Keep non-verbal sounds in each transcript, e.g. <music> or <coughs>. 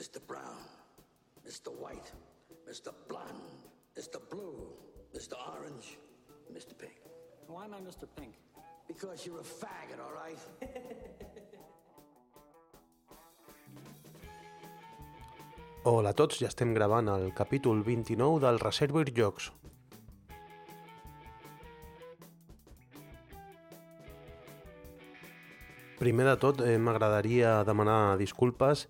Mr. Brown, Mr. White, Mr. Blonde, Mr. Blue, Mr. Orange, Mr. Pink. Why am I Mr. Pink? Because you're a faggot, all right? Hola a tots, ja estem gravant el capítol 29 del Reservoir Jocs. Primer de tot, eh, m'agradaria demanar disculpes.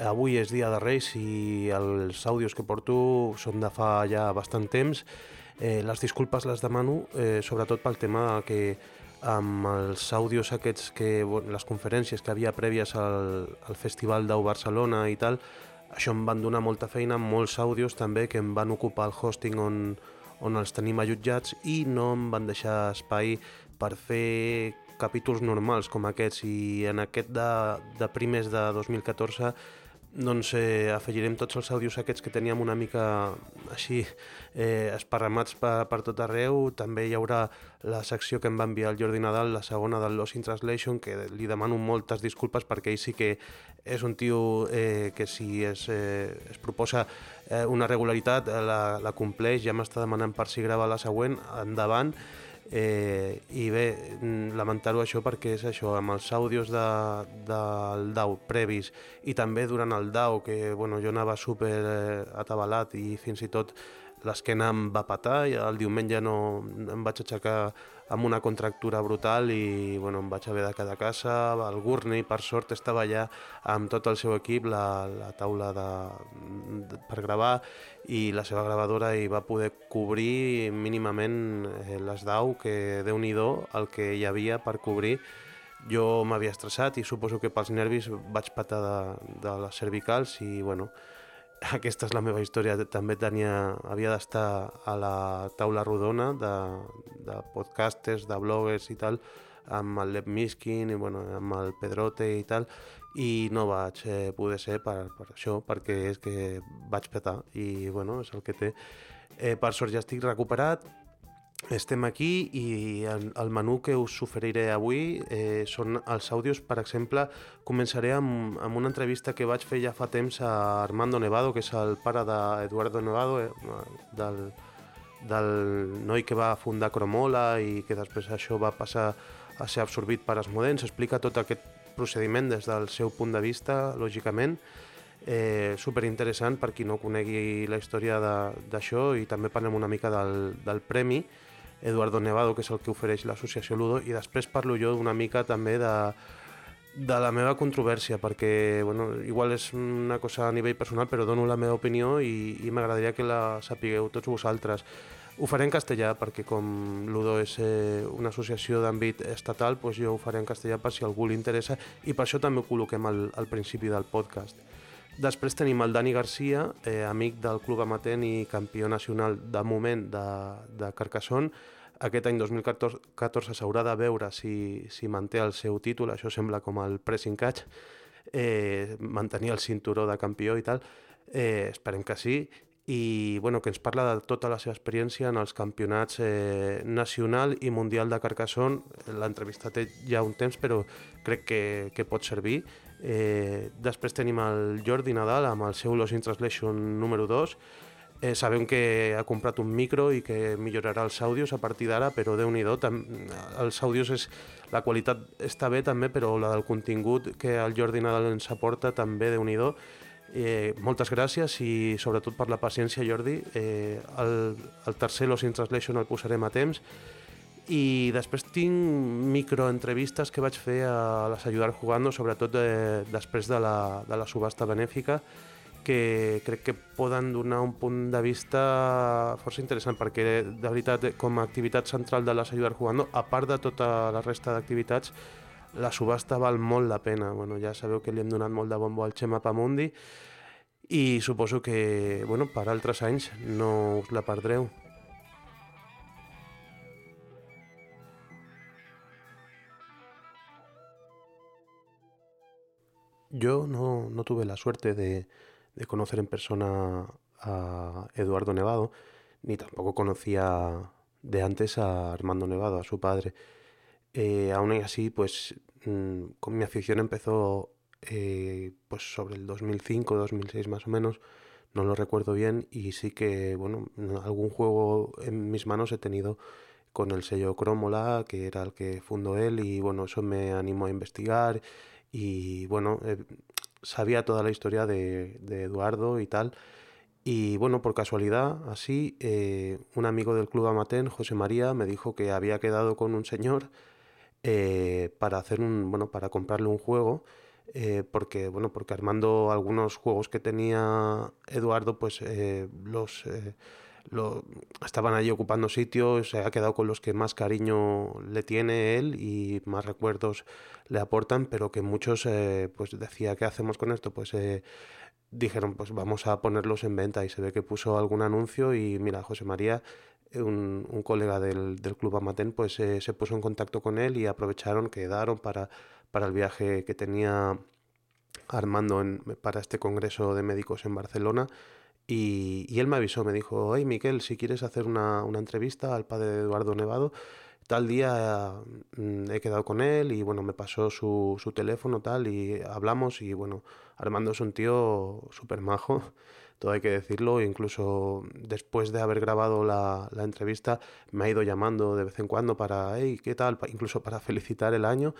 Avui és dia de Reis i els àudios que porto són de fa ja bastant temps. Eh, les disculpes les demano, eh, sobretot pel tema que amb els àudios aquests, que, les conferències que havia prèvies al, al Festival d'Au Barcelona i tal, això em van donar molta feina, molts àudios també que em van ocupar el hosting on, on els tenim allotjats i no em van deixar espai per fer capítols normals com aquests i en aquest de, de primers de 2014 doncs eh, afegirem tots els àudios aquests que teníem una mica així eh, esparramats per, per tot arreu. També hi haurà la secció que em va enviar el Jordi Nadal, la segona del Lost in Translation, que li demano moltes disculpes perquè ell sí que és un tio eh, que si es, eh, es proposa eh, una regularitat eh, la, la compleix, ja m'està demanant per si grava la següent, endavant. Eh, I bé, mm, lamentar-ho això perquè és això, amb els àudios de, del DAO previs i també durant el DAO, que bueno, jo anava super eh, atabalat i fins i tot l'esquena em va patar i el diumenge no, em vaig aixecar amb una contractura brutal i bueno, em vaig haver de quedar a casa. El Gurney, per sort, estava allà amb tot el seu equip, la, la taula de, de, per gravar i la seva gravadora i va poder cobrir mínimament eh, les DAU, que déu nhi el que hi havia per cobrir jo m'havia estressat i suposo que pels nervis vaig patar de, de les cervicals i bueno, <laughs> aquesta és la meva història. També tenia, havia d'estar a la taula rodona de, de podcasters, de bloggers i tal, amb el Lev Miskin i bueno, amb el Pedrote i tal, i no vaig eh, poder ser per, per això, perquè és que vaig petar i bueno, és el que té. Eh, per sort ja estic recuperat, estem aquí i el, el menú que us oferiré avui eh, són els àudios. Per exemple, començaré amb, amb una entrevista que vaig fer ja fa temps a Armando Nevado, que és el pare d'Eduardo Nevado, eh, del, del noi que va fundar Cromola i que després això va passar a ser absorbit per Asmodens. Explica tot aquest procediment des del seu punt de vista, lògicament. Eh, super interessant per qui no conegui la història d'això i també parlem una mica del, del premi Eduardo Nevado, que és el que ofereix l'associació Ludo, i després parlo jo una mica també de, de la meva controvèrsia, perquè bueno, igual és una cosa a nivell personal, però dono la meva opinió i, i m'agradaria que la sapigueu tots vosaltres. Ho faré en castellà perquè com Ludo és eh, una associació d'àmbit estatal, doncs jo ho faré en castellà per si algú li interessa i per això també ho col·loquem al, al principi del podcast. Després tenim el Dani Garcia, eh, amic del Club Amatent i campió nacional de moment de, de Carcassonne. Aquest any 2014 s'haurà de veure si, si manté el seu títol, això sembla com el pressing catch, eh, mantenir el cinturó de campió i tal. Eh, esperem que sí i bueno, que ens parla de tota la seva experiència en els campionats eh, nacional i mundial de Carcassonne. L'entrevista té ja un temps, però crec que, que pot servir. Eh, després tenim el Jordi Nadal amb el seu Lost in Translation número 2. Eh, sabem que ha comprat un micro i que millorarà els àudios a partir d'ara, però déu nhi els àudios és, la qualitat està bé també, però la del contingut que el Jordi Nadal ens aporta també déu nhi Eh, moltes gràcies i sobretot per la paciència, Jordi. Eh, el, el tercer Los in Translation el posarem a temps i després tinc microentrevistes que vaig fer a les Ayudar Jugando, sobretot de, després de la, de la subhasta benèfica, que crec que poden donar un punt de vista força interessant, perquè de veritat, com a activitat central de les Ayudar Jugando, a part de tota la resta d'activitats, la subhasta val molt la pena. Bueno, ja sabeu que li hem donat molt de bombo al Xema Pamundi i suposo que bueno, per altres anys no us la perdreu. Yo no, no tuve la suerte de, de conocer en persona a Eduardo Nevado, ni tampoco conocía de antes a Armando Nevado, a su padre. Eh, aún así, pues mm, con mi afición empezó eh, pues sobre el 2005, 2006 más o menos, no lo recuerdo bien y sí que, bueno, algún juego en mis manos he tenido con el sello Cromola, que era el que fundó él y bueno, eso me animó a investigar y bueno, eh, sabía toda la historia de, Eduardo y tal. Y bueno, por casualidad, así, eh, un amigo del Club Amatén, José María, me dijo que había quedado con un señor eh, para hacer un, bueno, para comprarle un juego porque bueno porque armando algunos juegos que tenía Eduardo pues los estaban allí ocupando sitios se ha quedado con los que más cariño le tiene él y más recuerdos le aportan pero que muchos pues decía qué hacemos con esto pues dijeron pues vamos a ponerlos en venta y se ve que puso algún anuncio y mira José María un, un colega del, del club Amatén pues se puso en contacto con él y aprovecharon quedaron para para el viaje que tenía Armando para este congreso de médicos en Barcelona. Y, él me avisó, me dijo, hey Miquel, si quieres hacer una, entrevista al padre de Eduardo Nevado, tal día mm, he quedado con él y bueno, me pasó su, teléfono tal y hablamos y bueno, Armando es un tío súper majo, <laughs> todo hay que decirlo, incluso después de haber grabado la, la, entrevista me ha ido llamando de vez en cuando para, hey, ¿qué tal? Incluso para <laughs> felicitar el año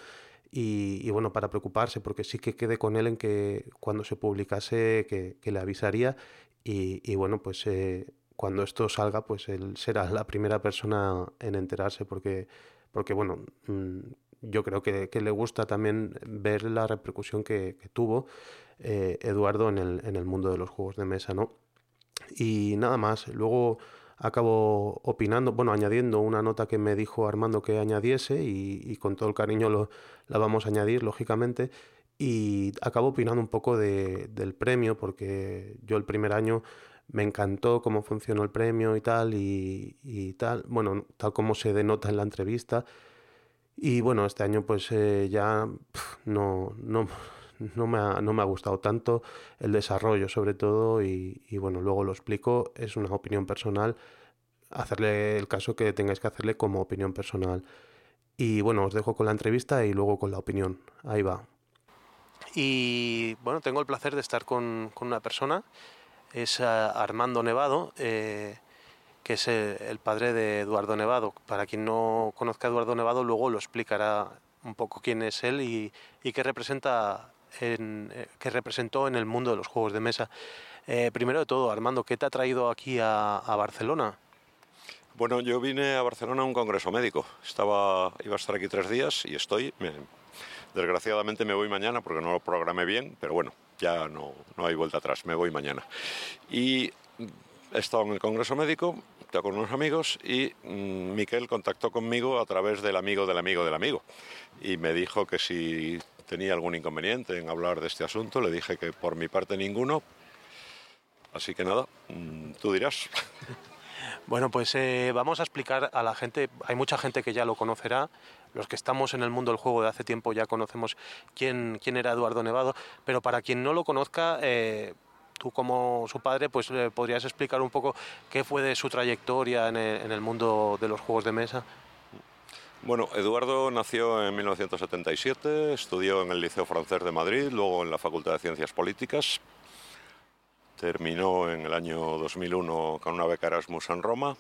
y, bueno, para preocuparse, porque sí que quedé con él en que cuando se publicase que, le avisaría y, bueno, pues eh, cuando esto salga, pues él será la primera persona en enterarse, porque, porque bueno, mm, yo creo que, le gusta también ver la repercusión que, tuvo eh, Eduardo en el, en el mundo de los juegos de mesa, ¿no? Y nada más, luego acabo opinando, bueno, añadiendo una nota que me dijo Armando que añadiese y, con todo el cariño lo, la vamos a añadir, lógicamente. Y acabo opinando un poco de, del premio, porque yo el primer año me encantó cómo funcionó el premio y tal, y, tal, bueno, tal como se denota en la entrevista. Y bueno, este año pues eh, ya no, no, no, me ha, no me ha gustado tanto el desarrollo sobre todo y, y bueno, luego lo explico, es una opinión personal, hacerle el caso que tengáis que hacerle como opinión personal. Y bueno, os dejo con la entrevista y luego con la opinión. Ahí va. Y bueno, tengo el placer de estar con, con una persona, es eh, Armando Nevado, eh, que es el, padre de Eduardo Nevado. Para quien no conozca a Eduardo Nevado, luego lo explicará un poco quién es él y, qué representa en, eh, que representó en el mundo de los juegos de mesa. primero de todo, Armando, ¿qué te ha traído aquí a, a Barcelona? Bueno, yo vine a Barcelona a un congreso médico. Estaba, iba a estar aquí tres días y estoy. Desgraciadamente me voy mañana porque no lo programé bien, pero bueno, ya no, no hay vuelta atrás, me voy mañana. Y he estado en el congreso médico, con unos amigos y mm, Miquel contactó conmigo a través del amigo del amigo del amigo y me dijo que si tenía algún inconveniente en hablar de este asunto, le dije que por mi parte ninguno. Así que nada, mm, tú dirás. <laughs> Bueno, pues eh, vamos a explicar a la gente, hay mucha gente que ya lo conocerá, los que estamos en el mundo del juego de hace tiempo ya conocemos quién, quién era Eduardo Nevado, pero para quien no lo conozca, eh, tú como su padre, pues eh, podrías explicar un poco qué fue de su trayectoria en el, mundo de los juegos de mesa. Bueno, Eduardo nació en 1977, estudió en el Liceo Francés de Madrid, luego en la Facultad de Ciencias Políticas, Terminó en el año 2001 con una beca Erasmus en Roma.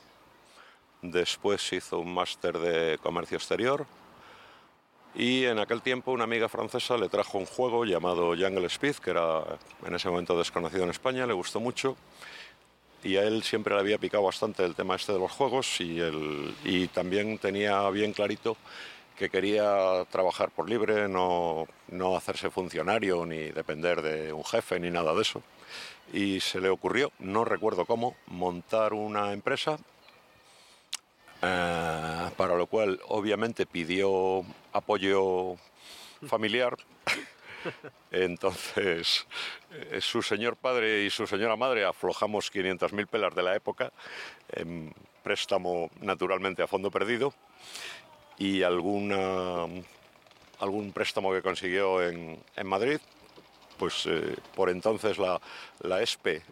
Después hizo un máster de comercio exterior. Y en aquel tiempo una amiga francesa le trajo un juego llamado Jungle Speed, que era en ese momento desconocido en España, le gustó mucho. Y a él siempre le había picado bastante el tema este de los juegos y, y también tenía bien clarito que quería trabajar por libre, no, no hacerse funcionario ni depender de un jefe ni nada de eso y se le ocurrió, no recuerdo cómo, montar una empresa eh, para lo cual obviamente pidió apoyo familiar. <laughs> Entonces, eh, su señor padre y su señora madre aflojamos 500.000 pelas de la época, en préstamo naturalmente a fondo perdido, y algún préstamo que consiguió en, en Madrid pues eh, por entonces la, la ESPE eh,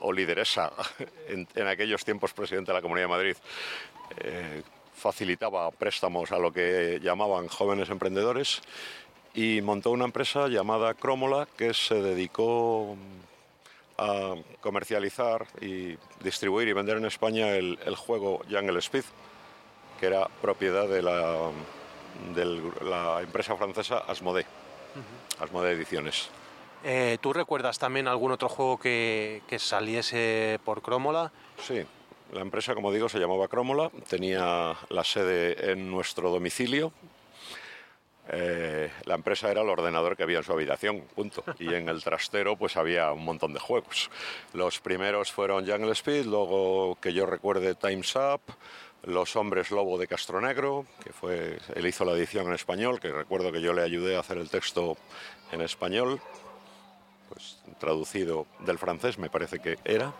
o lideresa <laughs> en, aquellos tiempos presidente de la Comunidad de Madrid facilitaba préstamos a lo que llamaban jóvenes emprendedores y montó una empresa llamada Cromola que se dedicó a comercializar y distribuir y vender en España el, juego Jungle Speed, que era propiedad de la, de la empresa francesa Asmodee, Asmodee Ediciones. Eh, ¿Tú recuerdas también algún otro juego que, que saliese por Cromola? Sí, la empresa, como digo, se llamaba Cromola, tenía la sede en nuestro domicilio, eh, la empresa era el ordenador que había en su habitación, punto. Y en el trastero pues había un montón de juegos. Los primeros fueron Jungle Speed, luego que yo recuerde Time's Up, Los Hombres Lobo de Castronegro, que fue, él hizo la edición en español, que recuerdo que yo le ayudé a hacer el texto en español, pues traducido del francés me parece que era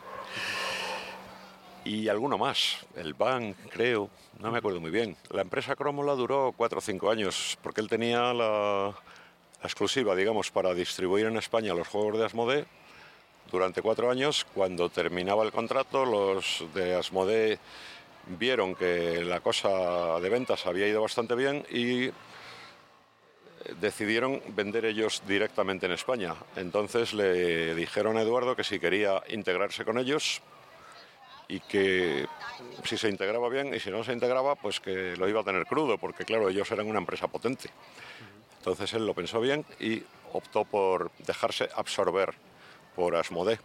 y alguno más. El Bank, creo, no me acuerdo muy bien. La empresa Cromola duró cuatro o cinco años porque él tenía la, exclusiva, digamos, para distribuir en España los juegos de Asmodee durante cuatro años. Cuando terminaba el contrato, los de Asmodee vieron que la cosa de ventas había ido bastante bien y decidieron vender ellos directamente en España. Entonces le dijeron a Eduardo que si quería integrarse con ellos, y que si se integraba bien y si no se integraba, pues que lo iba a tener crudo, porque claro, ellos eran una empresa potente. Entonces él lo pensó bien y optó por dejarse absorber por Asmodee.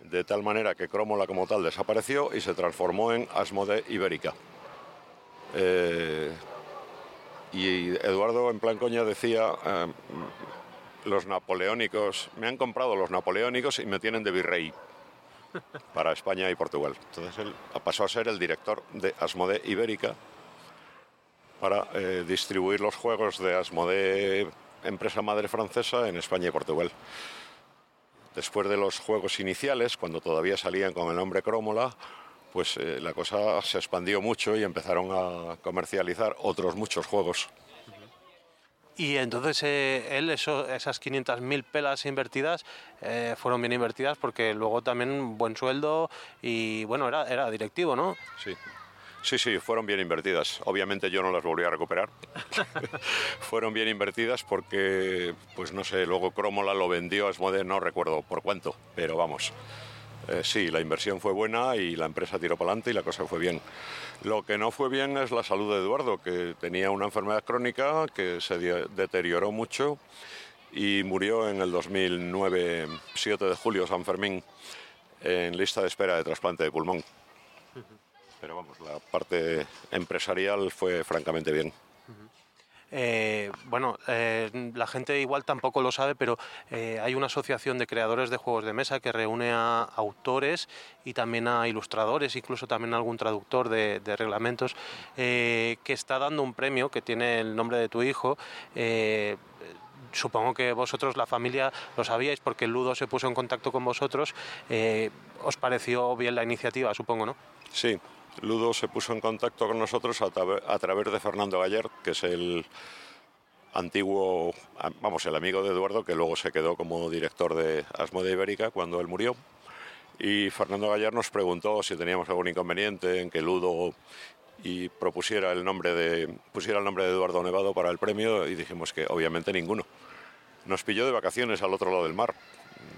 De tal manera que Crómola como tal desapareció y se transformó en Asmodee Ibérica. Eh, y Eduardo en plan coña decía, eh, los napoleónicos, me han comprado los napoleónicos y me tienen de virrey para España y Portugal. Entonces él pasó a ser el director de Asmodee Ibérica para eh, distribuir los juegos de Asmodee, empresa madre francesa, en España y Portugal. Después de los juegos iniciales, cuando todavía salían con el nombre Crómola, pues eh, la cosa se expandió mucho y empezaron a comercializar otros muchos juegos. Y entonces eh, él, eso, esas 500.000 pelas invertidas eh, fueron bien invertidas porque luego también buen sueldo y bueno, era, era directivo, ¿no? Sí. Sí, sí, fueron bien invertidas. Obviamente yo no las volví a recuperar. <laughs> fueron bien invertidas porque, pues no sé, luego Cromola lo vendió a Smode, no recuerdo por cuánto, pero vamos. Eh, sí, la inversión fue buena y la empresa tiró para adelante y la cosa fue bien. Lo que no fue bien es la salud de Eduardo, que tenía una enfermedad crónica que se deterioró mucho y murió en el 2009, 7 de julio, San Fermín, en lista de espera de trasplante de pulmón. Pero vamos, la parte empresarial fue francamente bien. Eh, bueno, eh, la gente igual tampoco lo sabe, pero eh, hay una asociación de creadores de juegos de mesa que reúne a autores y también a ilustradores, incluso también a algún traductor de, reglamentos, que está dando un premio que tiene el nombre de tu hijo supongo que vosotros, la familia, lo sabíais porque Ludo se puso en contacto con vosotros. ¿Os pareció bien la iniciativa, supongo, no? Sí, Ludo se puso en contacto con nosotros a, través de Fernando Galler, que es el antiguo, vamos, el amigo de Eduardo, que luego se quedó como director de Asmodee Ibérica cuando él murió. Y Fernando Galler nos preguntó si teníamos algún inconveniente en que Ludo y propusiera el nombre de, pusiera el nombre de Eduardo Nevado para el premio y dijimos que obviamente ninguno. Nos pilló de vacaciones al otro lado del mar.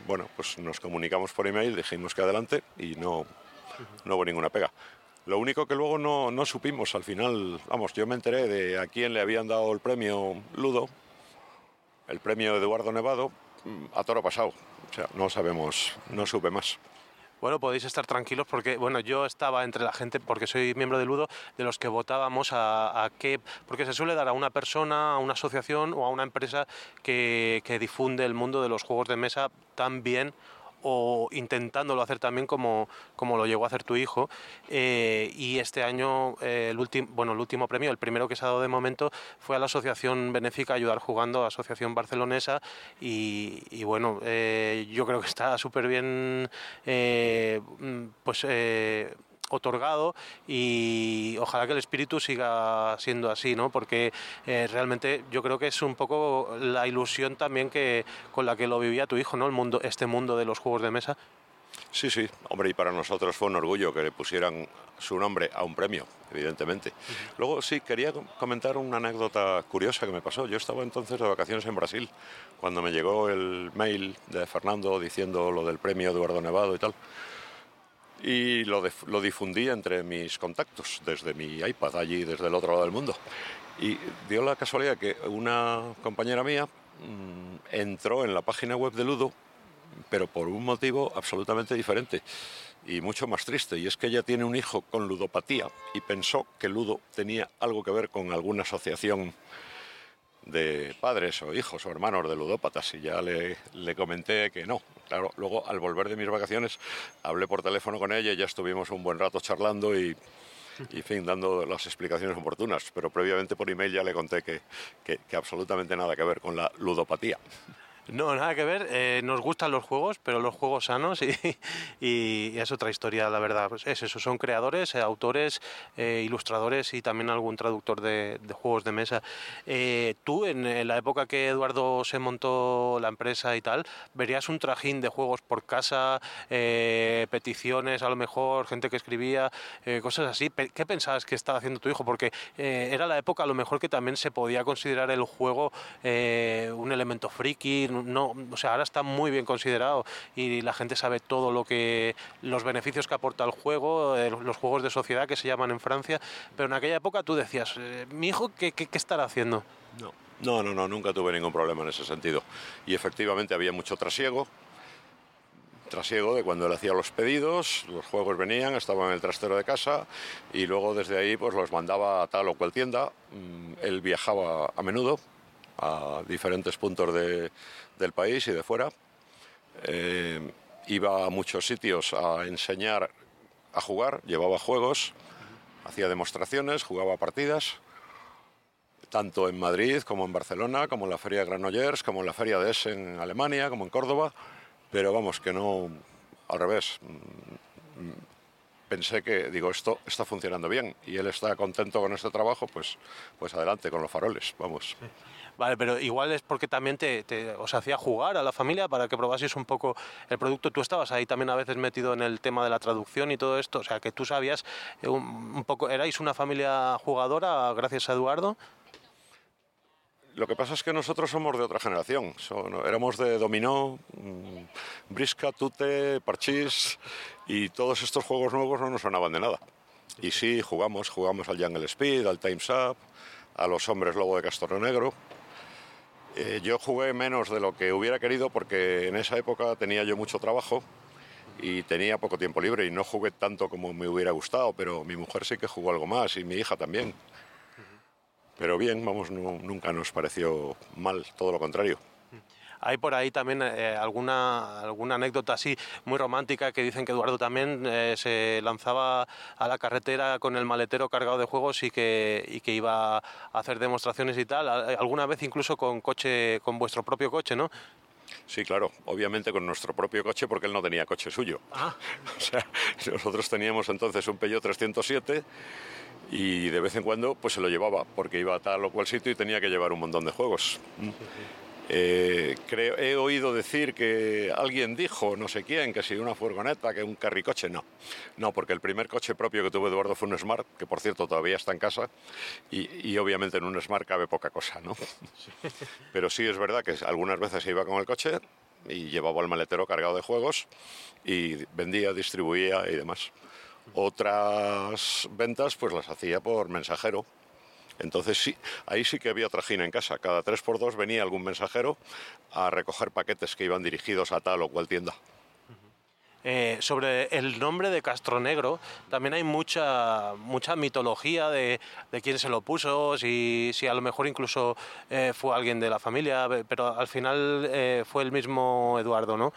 Bueno, pues nos comunicamos por email, dijimos que adelante y no, no hubo ninguna pega. Lo único que luego no, no, supimos al final, vamos, yo me enteré de a quién le habían dado el premio Ludo, el premio Eduardo Nevado, a toro pasado. O sea, no sabemos, no supe más. Bueno, podéis estar tranquilos porque, bueno, yo estaba entre la gente, porque soy miembro de Ludo, de los que votábamos a, a qué, porque se suele dar a una persona, a una asociación o a una empresa que, que difunde el mundo de los juegos de mesa tan bien o intentándolo hacer también como, como lo llegó a hacer tu hijo. Eh, y este año, eh, el, último bueno, el último premio, el primero que se ha dado de momento, fue a la Asociación Benéfica Ayudar Jugando, Asociación Barcelonesa. Y, bueno, eh, yo creo que está súper bien pues otorgado y ojalá que el espíritu siga siendo así, ¿no? Porque eh, realmente yo creo que es un poco la ilusión también que con la que lo vivía tu hijo, ¿no? El mundo, este mundo de los juegos de mesa. Sí, sí, hombre, y para nosotros fue un orgullo que le pusieran su nombre a un premio, evidentemente. Luego sí, quería comentar una anécdota curiosa que me pasó. Yo estaba entonces de vacaciones en Brasil, cuando me llegó el mail de Fernando diciendo lo del premio Eduardo Nevado y tal. Y lo, difundí entre mis contactos, desde mi iPad, allí, desde el otro lado del mundo. Y dio la casualidad que una compañera mía mmm, entró en la página web de Ludo pero por un motivo absolutamente diferente y mucho más triste, y es que ella tiene un hijo con ludopatía y pensó que Ludo tenía algo que ver con alguna asociación de padres o hijos o hermanos de ludópatas y ya le, comenté que no. Claro, luego al volver de mis vacaciones hablé por teléfono con ella y ya estuvimos un buen rato charlando y, y fin, dando las explicaciones oportunas, pero previamente por email ya le conté que, que absolutamente nada que ver con la ludopatía. No, nada que ver. Eh, nos gustan los juegos, pero los juegos sanos <laughs> y, y, es otra historia, la verdad. Pues es eso, son creadores, eh, autores, eh, ilustradores y también algún traductor de, juegos de mesa. Eh, tú, en, en, la época que Eduardo se montó la empresa y tal, verías un trajín de juegos por casa, peticiones a lo mejor, gente que escribía, cosas así. ¿Qué pensabas que estaba haciendo tu hijo? Porque era la época a lo mejor que también se podía considerar el juego un elemento friki, no, o sea, ahora está muy bien considerado y la gente sabe todo lo que los beneficios que aporta el juego, eh, los juegos de sociedad que se llaman en Francia, pero en aquella época tú decías, eh, mi hijo, ¿qué, qué, qué estará haciendo? No. No, no, no, nunca tuve ningún problema en ese sentido. Y efectivamente había mucho trasiego, trasiego de cuando él hacía los pedidos, los juegos venían, estaban en el trastero de casa y luego desde ahí pues los mandaba a tal o cual tienda. Mm, él viajaba a menudo a diferentes puntos de, del país y de fuera. Eh, iba a muchos sitios a enseñar a jugar, llevaba juegos, hacía demostraciones, jugaba partidas, tanto en Madrid como en Barcelona, como en la Feria de Granollers, como en la Feria de Essen en Alemania, como en Córdoba, pero vamos, que no, al revés. Pensé que, digo, esto está funcionando bien y él está contento con este trabajo, pues, pues adelante con los faroles, vamos. Vale, pero igual es porque también te, te, os hacía jugar a la familia para que probases un poco el producto. Tú estabas ahí también a veces metido en el tema de la traducción y todo esto, o sea que tú sabías un, un poco, erais una familia jugadora gracias a Eduardo. Lo que pasa es que nosotros somos de otra generación. Son, éramos de dominó, mmm, brisca, tute, parchís y todos estos juegos nuevos no nos sonaban de nada. Y sí, jugamos, jugamos al Jungle Speed, al Time's Up, a los Hombres Lobo de Castoro Negro. Eh, yo jugué menos de lo que hubiera querido porque en esa época tenía yo mucho trabajo y tenía poco tiempo libre y no jugué tanto como me hubiera gustado, pero mi mujer sí que jugó algo más y mi hija también. Pero bien, vamos, no, nunca nos pareció mal, todo lo contrario. Hay por ahí también eh, alguna, alguna anécdota así muy romántica que dicen que Eduardo también eh, se lanzaba a la carretera con el maletero cargado de juegos y que, y que iba a hacer demostraciones y tal, alguna vez incluso con coche, con vuestro propio coche, ¿no? Sí, claro, obviamente con nuestro propio coche porque él no tenía coche suyo. Ah. <laughs> O sea, nosotros teníamos entonces un Peugeot 307 y de vez en cuando pues se lo llevaba porque iba a tal o cual sitio y tenía que llevar un montón de juegos. Sí, sí. Eh, creo, he oído decir que alguien dijo, no sé quién, que si una furgoneta, que un carricoche, no. No, porque el primer coche propio que tuvo Eduardo fue un Smart, que por cierto todavía está en casa, y, y obviamente en un Smart cabe poca cosa, ¿no? Sí. <laughs> Pero sí es verdad que algunas veces iba con el coche y llevaba el maletero cargado de juegos y vendía, distribuía y demás. Otras ventas pues las hacía por mensajero, entonces sí, ahí sí que había trajina en casa. Cada tres por dos venía algún mensajero a recoger paquetes que iban dirigidos a tal o cual tienda. Eh, sobre el nombre de Castro Negro, también hay mucha, mucha mitología de, de quién se lo puso, si, si, a lo mejor incluso eh, fue alguien de la familia, pero al final eh, fue el mismo Eduardo, ¿no?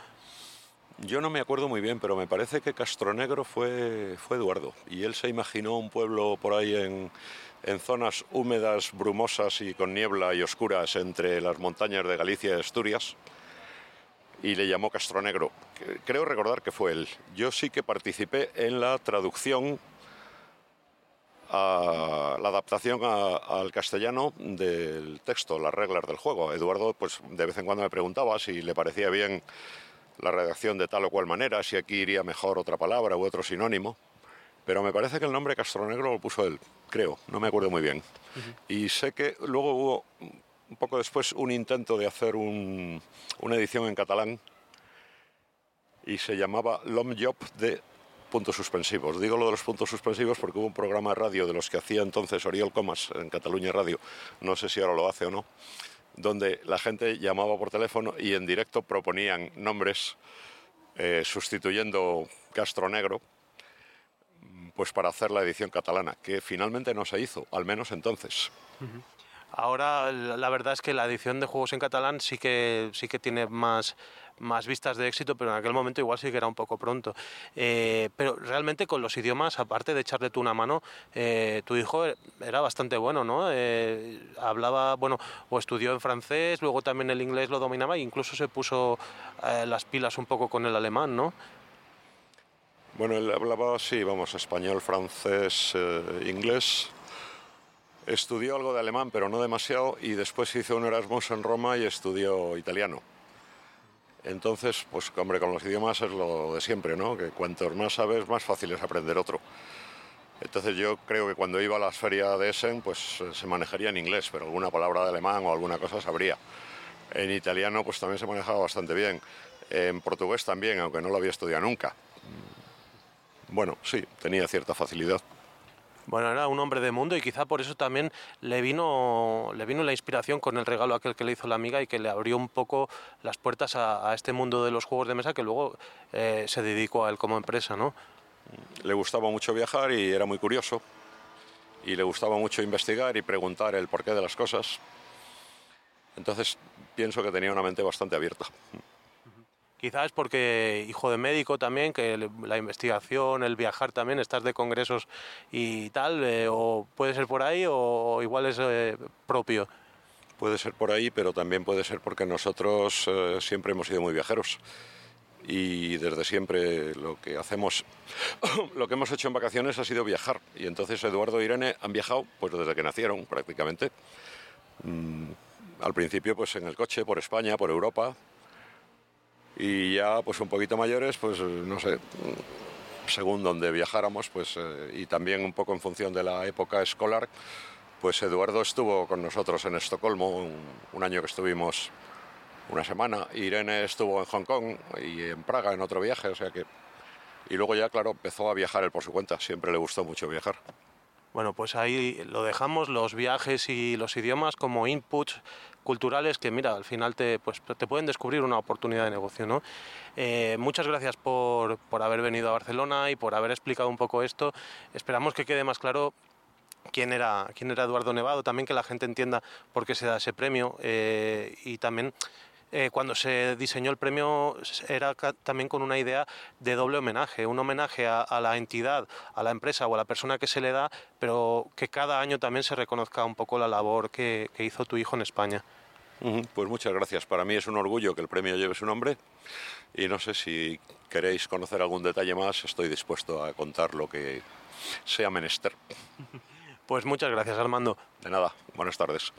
Yo no me acuerdo muy bien, pero me parece que Castronegro fue, fue Eduardo. Y él se imaginó un pueblo por ahí en, en zonas húmedas, brumosas y con niebla y oscuras entre las montañas de Galicia y Asturias y le llamó Castronegro. Creo recordar que fue él. Yo sí que participé en la traducción, a la adaptación a, al castellano del texto, las reglas del juego. Eduardo, pues de vez en cuando me preguntaba si le parecía bien la redacción de tal o cual manera, si aquí iría mejor otra palabra u otro sinónimo. Pero me parece que el nombre Castronegro lo puso él, creo, no me acuerdo muy bien. Y sé que luego hubo un poco después un intento de hacer una edición en catalán y se llamaba L'Homme Job de puntos suspensivos. Digo lo de los puntos suspensivos porque hubo un programa de radio de los que hacía entonces Oriol Comas en Cataluña Radio, no sé si ahora lo hace o no, donde la gente llamaba por teléfono y en directo proponían nombres eh, sustituyendo Castro Negro pues para hacer la edición catalana, que finalmente no se hizo, al menos entonces. Ahora la verdad es que la edición de juegos en catalán sí que sí que tiene más más vistas de éxito, pero en aquel momento igual sí que era un poco pronto. Eh, pero realmente con los idiomas, aparte de echarle tú una mano, eh, tu hijo era bastante bueno, ¿no? Eh, hablaba, bueno, o estudió en francés, luego también el inglés lo dominaba e incluso se puso las pilas un poco con el alemán, ¿no? Bueno, él hablaba, sí, vamos, español, francés, inglés. Estudió algo de alemán, pero no demasiado, y después hizo un Erasmus en Roma y estudió italiano. Entonces, pues hombre, con los idiomas es lo de siempre, ¿no? Que cuantos más sabes, más fácil es aprender otro. Entonces yo creo que cuando iba a las ferias de Essen, pues eh, se manejaría en inglés, pero alguna palabra de alemán o alguna cosa sabría. En italiano, pues también se manejaba bastante bien. En portugués también, aunque no lo había estudiado nunca. Bueno, sí, tenía cierta facilidad. Bueno, era un hombre de mundo y quizá por eso también le vino, le vino la inspiración con el regalo aquel que le hizo la amiga y que le abrió un poco las puertas a, este mundo de los juegos de mesa que luego eh, se dedicó a él como empresa, ¿no? Le gustaba mucho viajar y era muy curioso y le gustaba mucho investigar y preguntar el porqué de las cosas. Entonces pienso que tenía una mente bastante abierta. Quizás porque hijo de médico también, que la investigación, el viajar también, estás de congresos y tal, eh, o puede ser por ahí o igual es eh, propio. Puede ser por ahí, pero también puede ser porque nosotros eh, siempre hemos sido muy viajeros y desde siempre lo que hacemos, <coughs> lo que hemos hecho en vacaciones ha sido viajar. Y entonces Eduardo e Irene han viajado pues desde que nacieron prácticamente. Mm, al principio pues en el coche por España, por Europa, y ya pues un poquito mayores, pues no sé, según donde viajáramos, pues eh, y también un poco en función de la época escolar, pues Eduardo estuvo con nosotros en Estocolmo un, año que estuvimos una semana, Irene estuvo en Hong Kong y en Praga en otro viaje, o sea que y luego ya claro empezó a viajar él por su cuenta, siempre le gustó mucho viajar. Bueno, pues ahí lo dejamos, los viajes y los idiomas como inputs culturales que, mira, al final te, pues, te pueden descubrir una oportunidad de negocio. ¿no? Eh, muchas gracias por, por haber venido a Barcelona y por haber explicado un poco esto. Esperamos que quede más claro quién era, quién era Eduardo Nevado, también que la gente entienda por qué se da ese premio eh, y también eh, cuando se diseñó el premio era también con una idea de doble homenaje, un homenaje a, la entidad, a la empresa o a la persona que se le da, pero que cada año también se reconozca un poco la labor que, hizo tu hijo en España. Pues muchas gracias. Para mí es un orgullo que el premio lleve su nombre y no sé si queréis conocer algún detalle más, estoy dispuesto a contar lo que sea menester. <laughs> Pues muchas gracias, Armando. De nada, buenas tardes.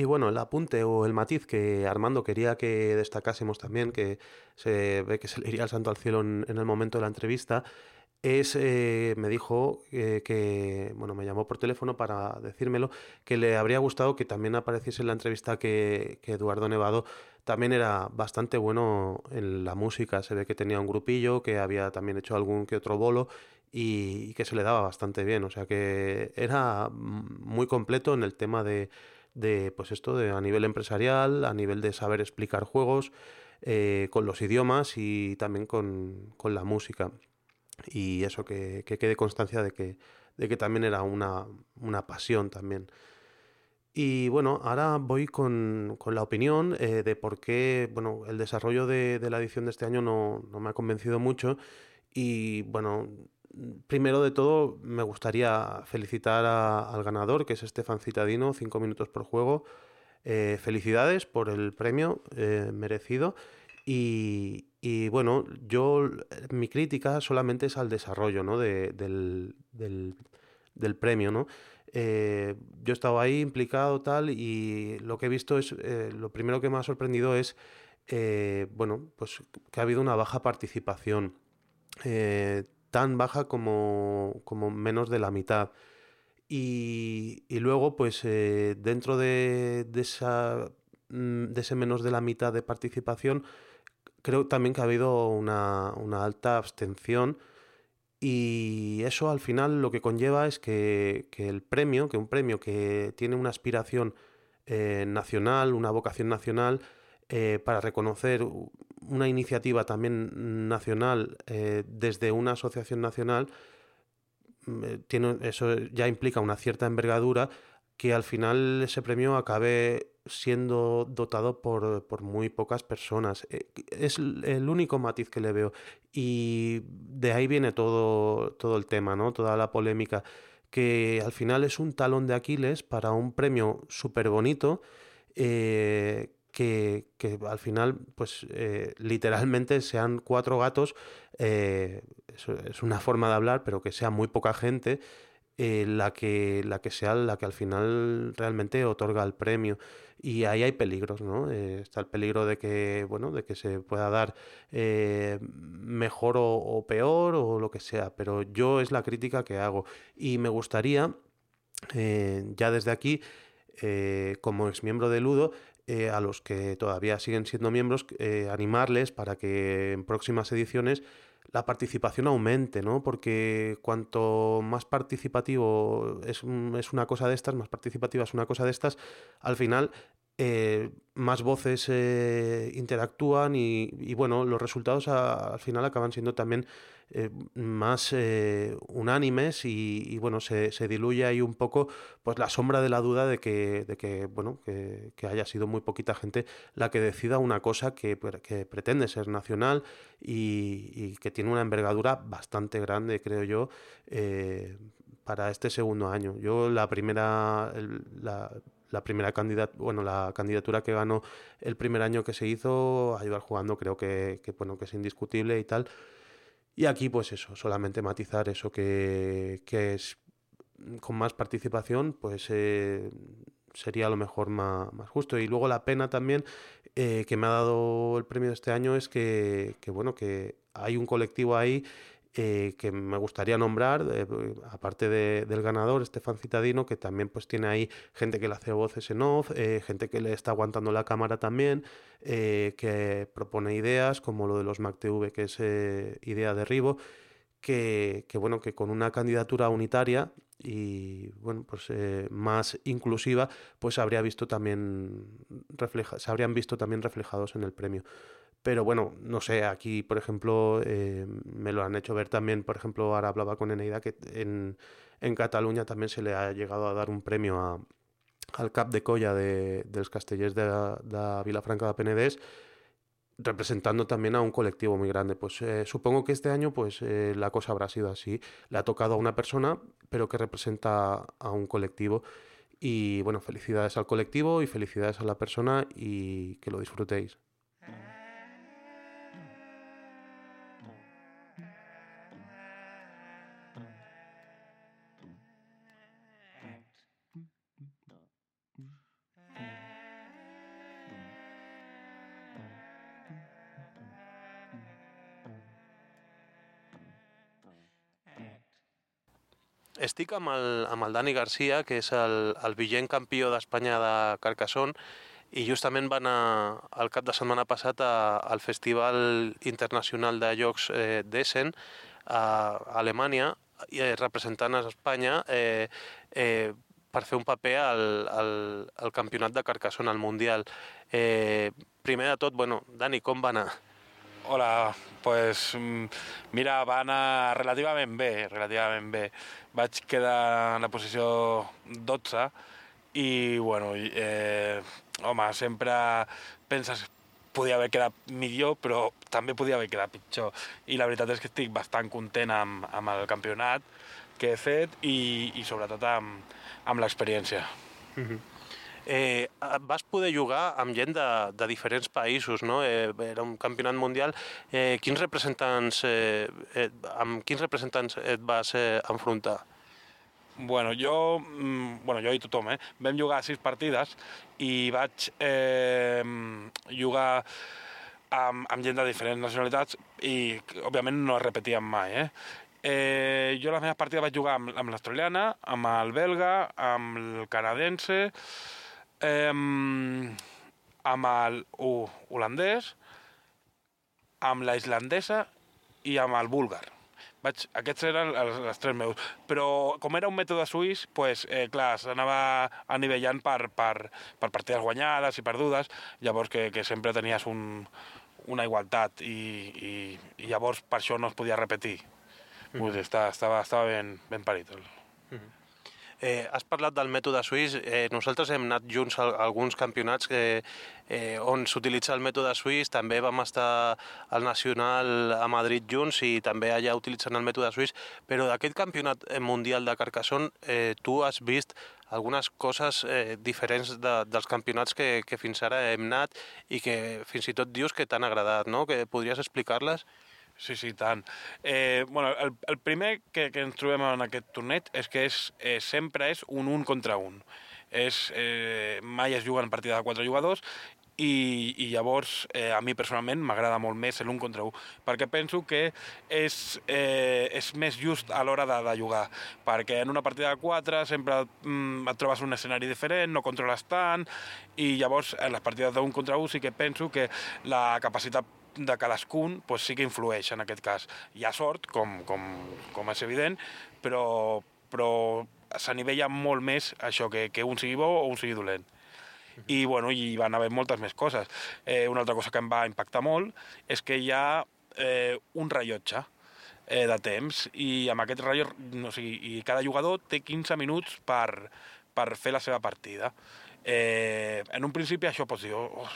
Y bueno, el apunte o el matiz que Armando quería que destacásemos también, que se ve que se le iría el santo al cielo en, el momento de la entrevista, es, eh, me dijo eh, que, bueno, me llamó por teléfono para decírmelo, que le habría gustado que también apareciese en la entrevista que, Eduardo Nevado también era bastante bueno en la música, se ve que tenía un grupillo, que había también hecho algún que otro bolo y que se le daba bastante bien, o sea que era muy completo en el tema de de pues esto de a nivel empresarial, a nivel de saber explicar juegos, eh, con los idiomas y también con, la música. Y eso, que, quede constancia de que, de que también era una, pasión también. Y bueno, ahora voy con, la opinión eh, de por qué bueno, el desarrollo de, de, la edición de este año no, no me ha convencido mucho. Y bueno, Primero de todo, me gustaría felicitar al ganador, que es Estefan Citadino, 5 minutos por juego. Eh, felicidades por el premio eh, merecido. Y, bueno, yo mi crítica solamente es al desarrollo ¿no? del, premio. ¿no? Eh, yo he estado ahí implicado tal y lo que he visto es, lo primero que me ha sorprendido es bueno, pues que ha habido una baja participación, tan baja como, como, menos de la mitad. Y, luego, pues eh, dentro de, esa, mm, de ese menos de la mitad de participación, creo también que ha habido una, alta abstención. Y eso al final lo que conlleva es que, que, el premio, que un premio que tiene una aspiración nacional, una vocación nacional, eh, para reconocer una iniciativa también nacional eh, desde una asociación nacional, mm, eh, tiene, eso ya implica una cierta envergadura que al final ese premio acabe siendo dotado por, muy pocas personas. Es el único matiz que le veo. Y de ahí viene todo, todo el tema, ¿no? Toda la polémica. Que al final es un talón de Aquiles para un premio súper bonito que, al final, pues eh, literalmente sean cuatro gatos, eh, es, una forma de hablar, pero que sea muy poca gente eh, la, que, la que sea la que al final realmente otorga el premio. Y ahí hay peligros, ¿no? está el peligro de que, bueno, de que se pueda dar mejor o, peor o lo que sea, pero yo es la crítica que hago. Y me gustaría, ya desde aquí, como ex miembro de Ludo, eh, a los que todavía siguen siendo miembros, eh, animarles para que en próximas ediciones la participación aumente, ¿no? Porque cuanto más participativo es, es, una cosa de estas, más participativa es una cosa de estas, al final eh, más voces interactúan y, bueno, los resultados al final acaban siendo también eh, más eh, unánimes y, bueno, se, diluye ahí un poco pues la sombra de la duda de que, de que bueno, que, haya sido muy poquita gente la que decida una cosa que, pretende ser nacional y, que tiene una envergadura bastante grande, creo yo, eh, para este segundo año. Yo la primera... primera candidatura, bueno, la candidatura que ganó el primer año que se hizo, ayudar jugando, creo que, que, bueno, que es indiscutible y tal. Y aquí, pues eso, solamente matizar eso que, es con más participación, pues eh, sería a lo mejor más, justo. Y luego la pena también eh, que me ha dado el premio de este año es que, que bueno, que hay un colectivo ahí eh, que me gustaría nombrar, aparte del ganador, Estefan Citadino, que también pues tiene ahí gente que le hace voces en off, eh, gente que le está aguantando la cámara también, eh, que propone ideas, como lo de los MacTV, que es idea de Ribo, que, bueno, que con una candidatura unitaria y bueno, pues más inclusiva, pues habría visto también refleja, se habrían visto también reflejados en el premio. Pero bueno, no sé, aquí, por ejemplo, eh, me lo han hecho ver también, por ejemplo, ahora hablaba con Eneida que en, en Cataluña también se le ha llegado a dar un premio a, al Cap de Colla de, los castellers de, de Vilafranca de Penedés, representando también a un colectivo muy grande. Pues eh, supongo que este año pues eh, la cosa habrá sido así. Le ha tocado a una persona, pero que representa a un colectivo. Y bueno, felicidades al colectivo y felicidades a la persona y que lo disfrutéis. Estic amb el, amb el Dani Garcia, que és el, el vigent campió d'Espanya de Carcassonne, i justament va anar el cap de setmana passat a, al Festival Internacional de Jocs eh, d'Essen a Alemanya, eh, representant a Espanya eh, eh, per fer un paper al, al, al campionat de Carcassonne, al Mundial. Eh, primer de tot, bueno, Dani, com va anar? Hola, pues mm, mira, va anar relativament bé, relativament bé. Vaig quedar en la posició 12 i, bueno, eh, home, sempre penses podia haver quedat millor, però també podia haver quedat pitjor. I la veritat és que estic bastant content amb, amb el campionat que he fet i, i sobretot amb, amb l'experiència. Mm -hmm. Eh, vas poder jugar amb gent de, de diferents països, no? Eh, era un campionat mundial. Eh, quins representants, eh, eh, amb quins representants et vas eh, enfrontar? Bueno, jo, mm, bueno, jo i tothom, eh? Vam jugar sis partides i vaig eh, jugar amb, amb gent de diferents nacionalitats i, òbviament, no es repetien mai, eh? Eh, jo les meves partides vaig jugar amb, amb l'australiana, amb el belga, amb el canadense, eh, amb el uh, holandès, amb la islandesa i amb el búlgar. Vaig, aquests eren els, els tres meus. Però com era un mètode suís, pues, eh, clar, s'anava anivellant per, per, per partides guanyades i perdudes, llavors que, que sempre tenies un, una igualtat i, i, i llavors per això no es podia repetir. Mm. Vull dir, estava, estava, estava ben, ben parit. El... Eh, has parlat del mètode suís. Eh, nosaltres hem anat junts a, alguns campionats que, eh, on s'utilitza el mètode suís. També vam estar al Nacional a Madrid junts i també allà utilitzant el mètode suís. Però d'aquest campionat mundial de Carcassonne eh, tu has vist algunes coses eh, diferents de, dels campionats que, que fins ara hem anat i que fins i tot dius que t'han agradat, no? Que podries explicar-les? Sí, sí, tant. Eh, bueno, el, el primer que, que ens trobem en aquest torneig és que és, eh, sempre és un un contra un. És, eh, mai es juguen partida de quatre jugadors i, i llavors eh, a mi personalment m'agrada molt més l'un contra un perquè penso que és, eh, és més just a l'hora de, de jugar perquè en una partida de quatre sempre mm, et trobes un escenari diferent, no controles tant i llavors en les partides d'un contra un sí que penso que la capacitat de cadascun pues, sí que influeix en aquest cas. Hi ha sort, com, com, com és evident, però, però s'anivella molt més això, que, que un sigui bo o un sigui dolent. I, bueno, hi van haver moltes més coses. Eh, una altra cosa que em va impactar molt és que hi ha eh, un rellotge eh, de temps i amb aquest rellotge, o sigui, i cada jugador té 15 minuts per, per fer la seva partida. Eh, en un principi això pots dir, oh,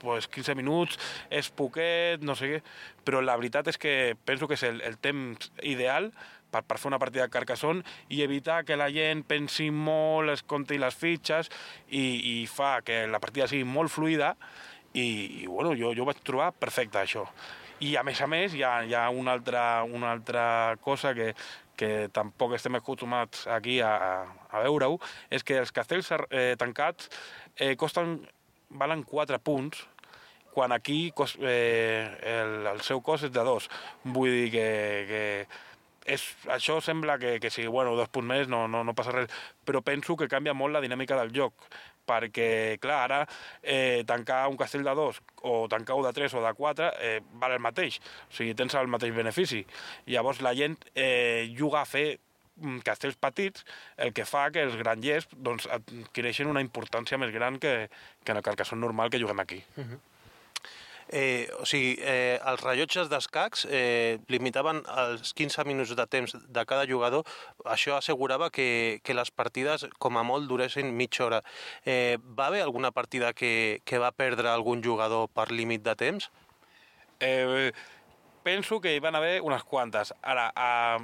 pues 15 minuts, és poquet, no sé què, però la veritat és que penso que és el, el temps ideal per, per fer una partida de Carcassonne i evitar que la gent pensi molt, es compti les fitxes i, i fa que la partida sigui molt fluida i, i bueno, jo, jo vaig trobar perfecte això. I a més a més hi ha, hi ha una, altra, una altra cosa que, que tampoc estem acostumats aquí a, a veure-ho, és que els castells eh, tancats eh, costen, valen 4 punts, quan aquí cost, eh, el, el seu cost és de 2. Vull dir que, que és, això sembla que, que sí, bueno, dos punts més no, no, no passa res, però penso que canvia molt la dinàmica del joc perquè, clar, ara eh, tancar un castell de dos o tancar un de tres o de quatre eh, val el mateix, o sigui, tens el mateix benefici. Llavors la gent eh, juga a fer mm, castells petits, el que fa que els grangers doncs, adquireixen una importància més gran que, que en el carcassó normal que juguem aquí. Uh -huh. Eh, o sigui, eh, els rellotges d'escacs eh, limitaven els 15 minuts de temps de cada jugador. Això assegurava que, que les partides, com a molt, duressin mitja hora. Eh, va haver alguna partida que, que va perdre algun jugador per límit de temps? Eh, penso que hi van haver unes quantes. Ara, a,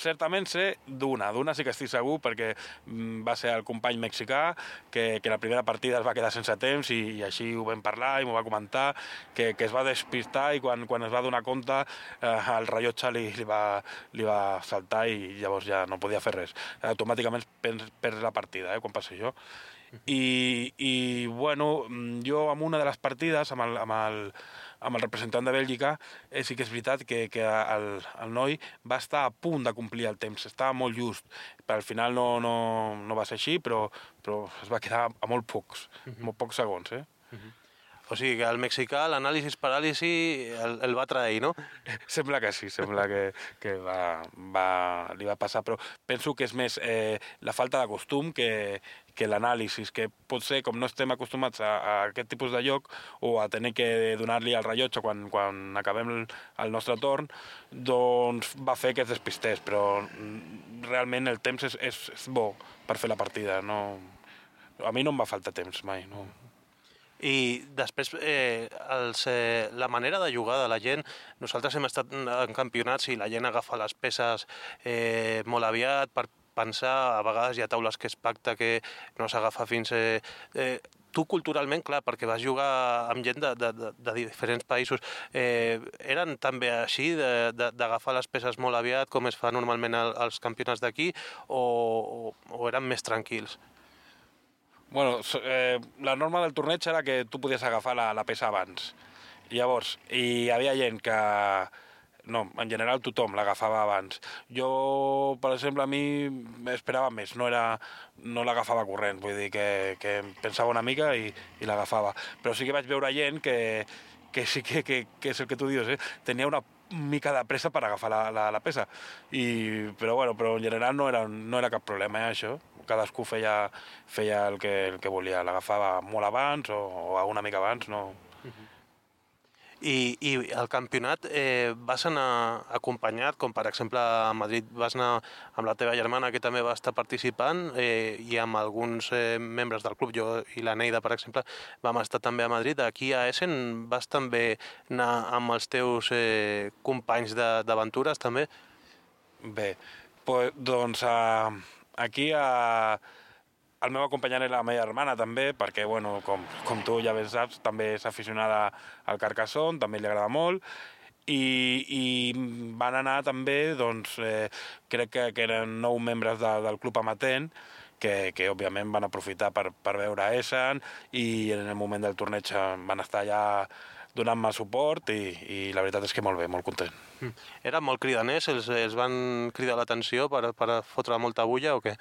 certament sé d'una, d'una sí que estic segur perquè mm, va ser el company mexicà que, que la primera partida es va quedar sense temps i, i així ho vam parlar i m'ho va comentar que, que es va despistar i quan, quan es va donar compte eh, el rellotge li, li, va, li va saltar i llavors ja no podia fer res. Automàticament perds la partida eh, quan passa això. I, i bueno, mm, jo amb una de les partides, amb el, amb el, amb el representant de Bèlgica, eh, sí que és veritat que, que el, el noi va estar a punt de complir el temps, estava molt just. Per al final no, no, no va ser així, però, però es va quedar a molt pocs, uh -huh. molt pocs segons. Eh? Uh -huh. O sigui que el mexicà l'anàlisi-paràlisi el, el va trair, no? <laughs> sembla que sí, sembla que, que va, va, li va passar, però penso que és més eh, la falta de costum que, que l'anàlisi, que potser com no estem acostumats a, a aquest tipus de lloc o a tenir que donar-li el rellotge quan, quan acabem el, el nostre torn, doncs va fer que es despistés, però realment el temps és, és, és bo per fer la partida. No... A mi no em va faltar temps mai. No. I després, eh, els, eh, la manera de jugar de la gent, nosaltres hem estat en campionats i la gent agafa les peces eh, molt aviat per pensar, a vegades hi ha taules que es pacta que no s'agafa fins... Eh, eh, tu culturalment, clar, perquè vas jugar amb gent de, de, de, de diferents països, eh, eren també així d'agafar les peces molt aviat, com es fa normalment als campionats d'aquí, o, o, o eren més tranquils? Bueno, eh, la norma del torneig era que tu podies agafar la, la peça abans Llavors, hi havia gent que... No, en general tothom l'agafava abans. Jo, per exemple, a mi m'esperava més, no, era, no l'agafava corrent, vull dir que, que pensava una mica i, i l'agafava. Però sí que vaig veure gent que, que sí que, que, que és el que tu dius, eh? tenia una mica de pressa per agafar la, la, la peça. I, però, bueno, però en general no era, no era cap problema, eh, això. Cadascú feia, feia el, que, el que volia, l'agafava molt abans o, o una mica abans, no, I, I el campionat eh, vas anar acompanyat, com per exemple a Madrid vas anar amb la teva germana que també va estar participant eh, i amb alguns eh, membres del club, jo i la Neida per exemple, vam estar també a Madrid. Aquí a Essen vas també anar amb els teus eh, companys d'aventures també? Bé, doncs uh, aquí a... El meu acompanyant era la meva germana també, perquè, bueno, com, com tu ja ben saps, també és aficionada al Carcassonne, també li agrada molt, i, i van anar també, doncs, eh, crec que, que eren nou membres de, del Club Amatent, que, que òbviament van aprofitar per, per veure Essen i en el moment del torneig van estar allà donant-me suport i, i la veritat és que molt bé, molt content. Mm. Era molt cridaners? Els, els van cridar l'atenció per, per fotre molta bulla o què?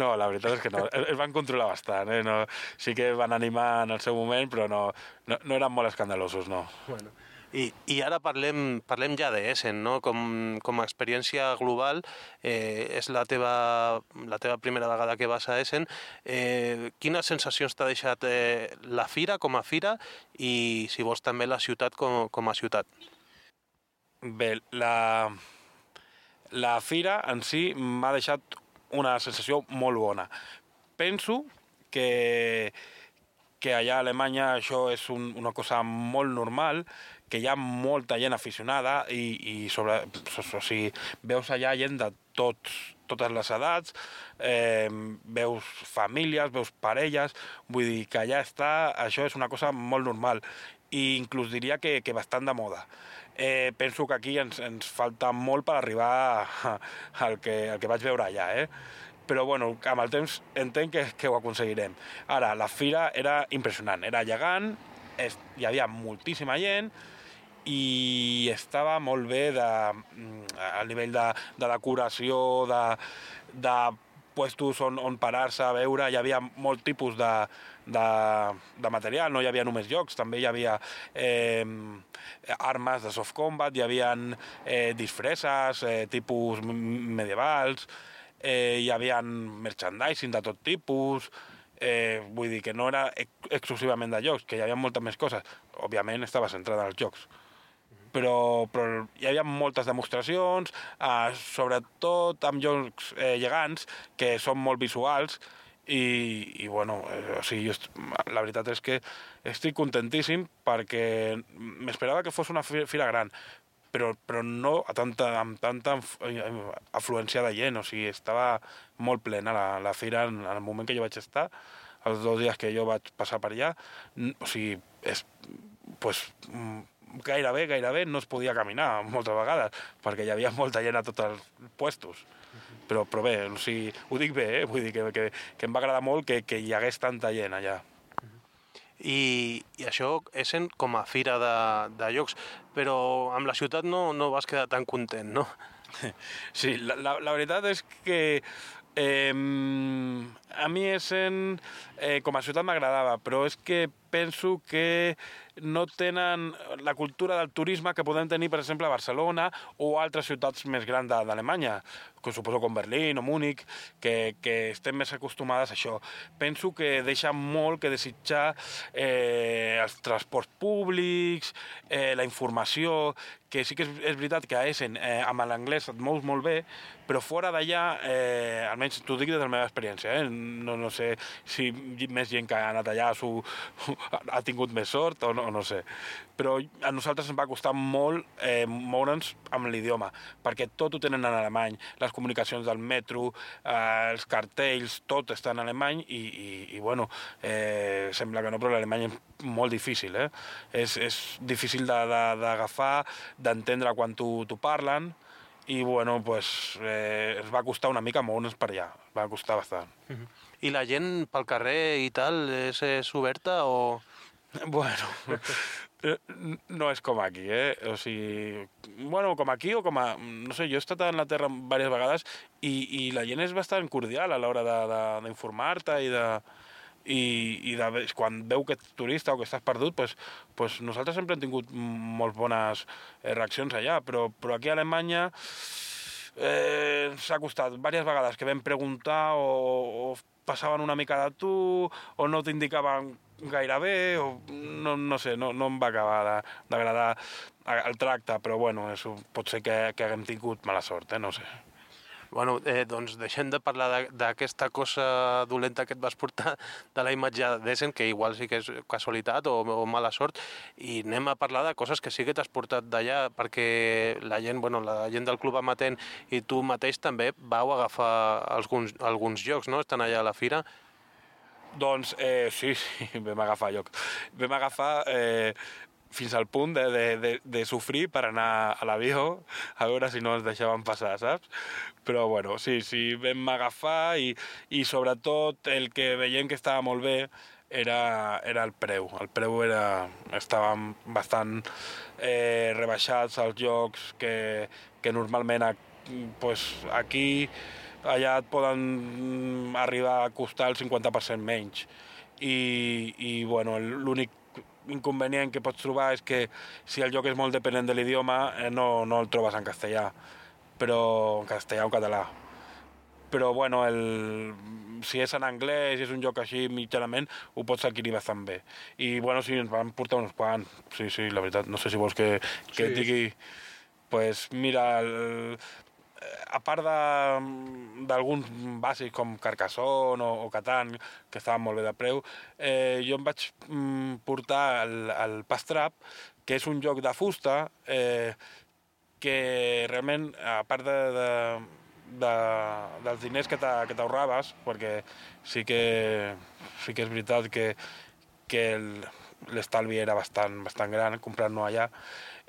No, la veritat és que no. Es van controlar bastant, eh? No, sí que van animar en el seu moment, però no, no, no eren molt escandalosos, no. Bueno. I, I ara parlem, parlem ja d'Essen, no? Com, com a experiència global, eh, és la teva, la teva primera vegada que vas a Essen. Eh, quines sensacions t'ha deixat eh, la fira com a fira i, si vols, també la ciutat com, com a ciutat? Bé, la, la fira en si m'ha deixat una sensació molt bona. Penso que, que allà a Alemanya això és un, una cosa molt normal, que hi ha molta gent aficionada i, i sobre, o sigui, veus allà gent de tots, totes les edats, eh, veus famílies, veus parelles, vull dir que allà està, això és una cosa molt normal i inclús diria que, que bastant de moda eh, penso que aquí ens, ens falta molt per arribar al que, al que vaig veure allà, eh? però bueno, amb el temps entenc que, que ho aconseguirem. Ara, la fira era impressionant, era gegant, es, hi havia moltíssima gent i estava molt bé de, mm, a nivell de, de decoració, de, de puestos on, on parar-se a veure, hi havia molt tipus de, de, de material, no hi havia només jocs, també hi havia eh, armes de soft combat, hi havia eh, disfresses, eh, tipus medievals, eh, hi havia merchandising de tot tipus, eh, vull dir que no era exclusivament de jocs, que hi havia moltes més coses. Òbviament estava centrada als jocs. Però, però hi havia moltes demostracions, eh, sobretot amb jocs eh, gegants, que són molt visuals, i, i bueno, eh, o sigui, la veritat és que estic contentíssim perquè m'esperava que fos una fira gran, però, però no a tanta, amb tanta afluència de gent, o sigui, estava molt plena la, la fira en, en el moment que jo vaig estar, els dos dies que jo vaig passar per allà, o sigui, és, pues, gairebé, gairebé no es podia caminar moltes vegades, perquè hi havia molta gent a tots els puestos però, però bé, o sigui, ho dic bé, eh? vull dir que, que, que em va agradar molt que, que hi hagués tanta gent allà. I, i això és com a fira de, de llocs, però amb la ciutat no, no vas quedar tan content, no? <laughs> Sí, la, la, la veritat és que eh, a mi Essen eh, com a ciutat m'agradava, però és que penso que no tenen la cultura del turisme que podem tenir, per exemple, a Barcelona o altres ciutats més grans d'Alemanya, que suposo com Berlín o Múnich, que, que estem més acostumades a això. Penso que deixa molt que desitjar eh, els transports públics, eh, la informació, que sí que és, és veritat que a Essen eh, amb l'anglès et mous molt bé, però fora d'allà, eh, almenys t'ho dic des de la meva experiència, eh, no, no sé si més gent que ha anat allà su, ha tingut més sort o no, no sé. Però a nosaltres ens va costar molt eh, moure'ns amb l'idioma, perquè tot ho tenen en alemany, les comunicacions del metro, eh, els cartells, tot està en alemany i, i, i bueno, eh, sembla que no, però l'alemany és molt difícil, eh? És, és difícil d'agafar, de, d'entendre quan t'ho parlen, i bueno, pues, eh, ens va costar una mica moure'ns per allà, va costar bastant. Uh -huh. I la gent pel carrer i tal és, és oberta o...? <laughs> Bueno, eh, no és com aquí, eh? O sigui, bueno, com aquí o com a... No sé, jo he estat a Anglaterra diverses vegades i, i la gent és bastant cordial a l'hora d'informar-te i de i, i de, quan veu que ets turista o que estàs perdut, pues, pues nosaltres sempre hem tingut molt bones eh, reaccions allà, però, però aquí a Alemanya eh, s'ha costat diverses vegades que vam preguntar o, o passaven una mica de tu o no t'indicaven gaire bé o no, no sé, no, no em va acabar d'agradar el tracte, però bueno, això pot ser que, que haguem tingut mala sort, eh? no sé. Bueno, eh, doncs deixem de parlar d'aquesta cosa dolenta que et vas portar de la imatge d'Essen, que igual sí que és casualitat o, o mala sort, i anem a parlar de coses que sí que t'has portat d'allà, perquè la gent, bueno, la gent del Club Amatent i tu mateix també vau agafar alguns, alguns jocs, no? Estan allà a la fira. Doncs eh, sí, sí, <laughs> vam agafar lloc. Vam agafar eh, fins al punt de, de, de, de sofrir per anar a l'avió a veure si no ens deixaven passar, saps? Però bueno, sí, sí, vam agafar i, i sobretot el que veiem que estava molt bé era, era el preu. El preu era, estaven bastant eh, rebaixats els jocs que, que normalment pues, aquí allà et poden arribar a costar el 50% menys. I, i bueno, l'únic inconvenient que pots trobar és que si el joc és molt dependent de l'idioma eh, no, no el trobes en castellà, però en castellà o en català. Però bueno, el, si és en anglès i és un joc així mitjanament, ho pots adquirir bastant bé. I bueno, sí, ens van portar uns quants. Sí, sí, la veritat, no sé si vols que, que sí. et digui... Pues mira, el, a part d'alguns bàsics com Carcassonne o, o Catan, que estaven molt bé de preu, eh, jo em vaig mm, portar el, el Pastrap, que és un joc de fusta eh, que realment, a part de, de, de, dels diners que t'ahorraves, perquè sí que, sí que és veritat que, que l'estalvi era bastant, bastant gran comprant-no allà,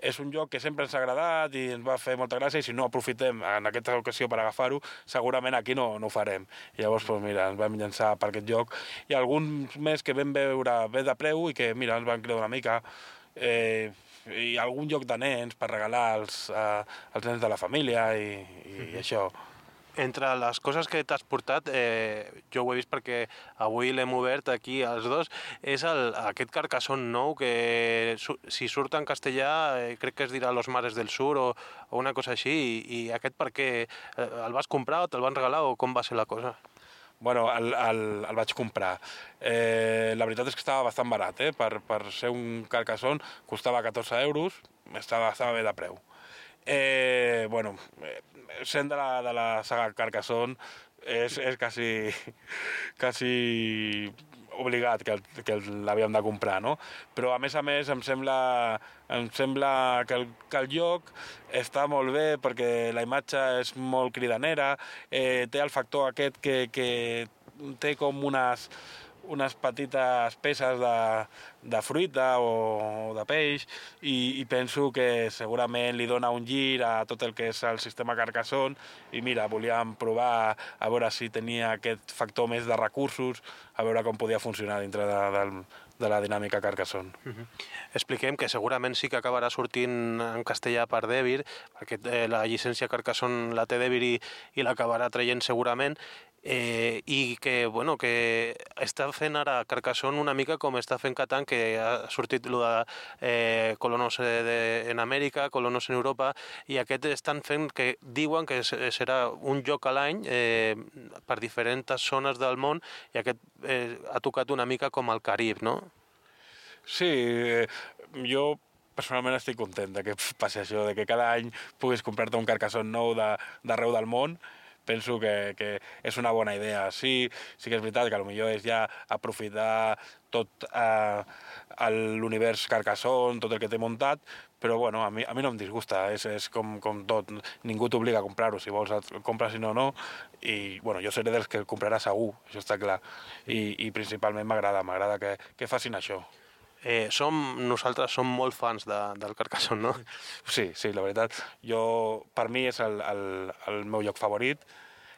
és un joc que sempre ens ha agradat i ens va fer molta gràcia i si no aprofitem en aquesta ocasió per agafar-ho, segurament aquí no, no ho farem. I llavors, doncs, mira, ens vam llançar per aquest joc. I alguns més que vam veure bé de preu i que, mira, ens van creure una mica. Eh, i algun joc de nens per regalar als, eh, als nens de la família i, i, i això entre les coses que t'has portat, eh, jo ho he vist perquè avui l'hem obert aquí els dos, és el, aquest carcasson nou que si surt en castellà eh, crec que es dirà Los Mares del Sur o, o una cosa així, i, i aquest per què? Eh, el vas comprar o te'l van regalar o com va ser la cosa? Bueno, el, el, el vaig comprar. Eh, la veritat és que estava bastant barat, eh? per, per ser un carcasson costava 14 euros, estava, estava bé de preu. Eh, bueno, eh, sent de la, de la saga Carcassonne, és, és quasi, <laughs> quasi obligat que, que l'havíem de comprar, no? Però a més a més em sembla, em sembla que, el, que el lloc està molt bé perquè la imatge és molt cridanera, eh, té el factor aquest que, que té com unes, unes petites peces de, de fruita o, o de peix i, i penso que segurament li dona un gir a tot el que és el sistema Carcassonne i mira, volíem provar a veure si tenia aquest factor més de recursos, a veure com podia funcionar dintre de, de, de la dinàmica Carcassonne. Uh -huh. Expliquem que segurament sí que acabarà sortint en castellà per Debir, perquè eh, la llicència Carcassonne la té Debir i, i l'acabarà traient segurament, eh, i que, bueno, que està fent ara Carcassonne una mica com està fent Catan, que ha sortit lo de eh, colonos de, en Amèrica, colonos en Europa, i aquest estan fent que diuen que serà un joc a l'any eh, per diferents zones del món i aquest eh, ha tocat una mica com el Carib, no? Sí, eh, jo personalment estic content de que passi això, de que cada any puguis comprar-te un carcassonne nou d'arreu de, del món penso que, que és una bona idea. Sí, sí que és veritat que potser és ja aprofitar tot eh, l'univers Carcassonne, tot el que té muntat, però bueno, a mi, a mi no em disgusta, és, és com, com tot, ningú t'obliga a comprar-ho, si vols el compres, si no, no, i bueno, jo seré dels que el comprarà segur, això està clar, i, i principalment m'agrada, m'agrada que, que facin això. Eh, som, nosaltres som molt fans de, del Carcassonne, no? <laughs> Sí, sí, la veritat. Jo, per mi és el, el, el meu lloc favorit.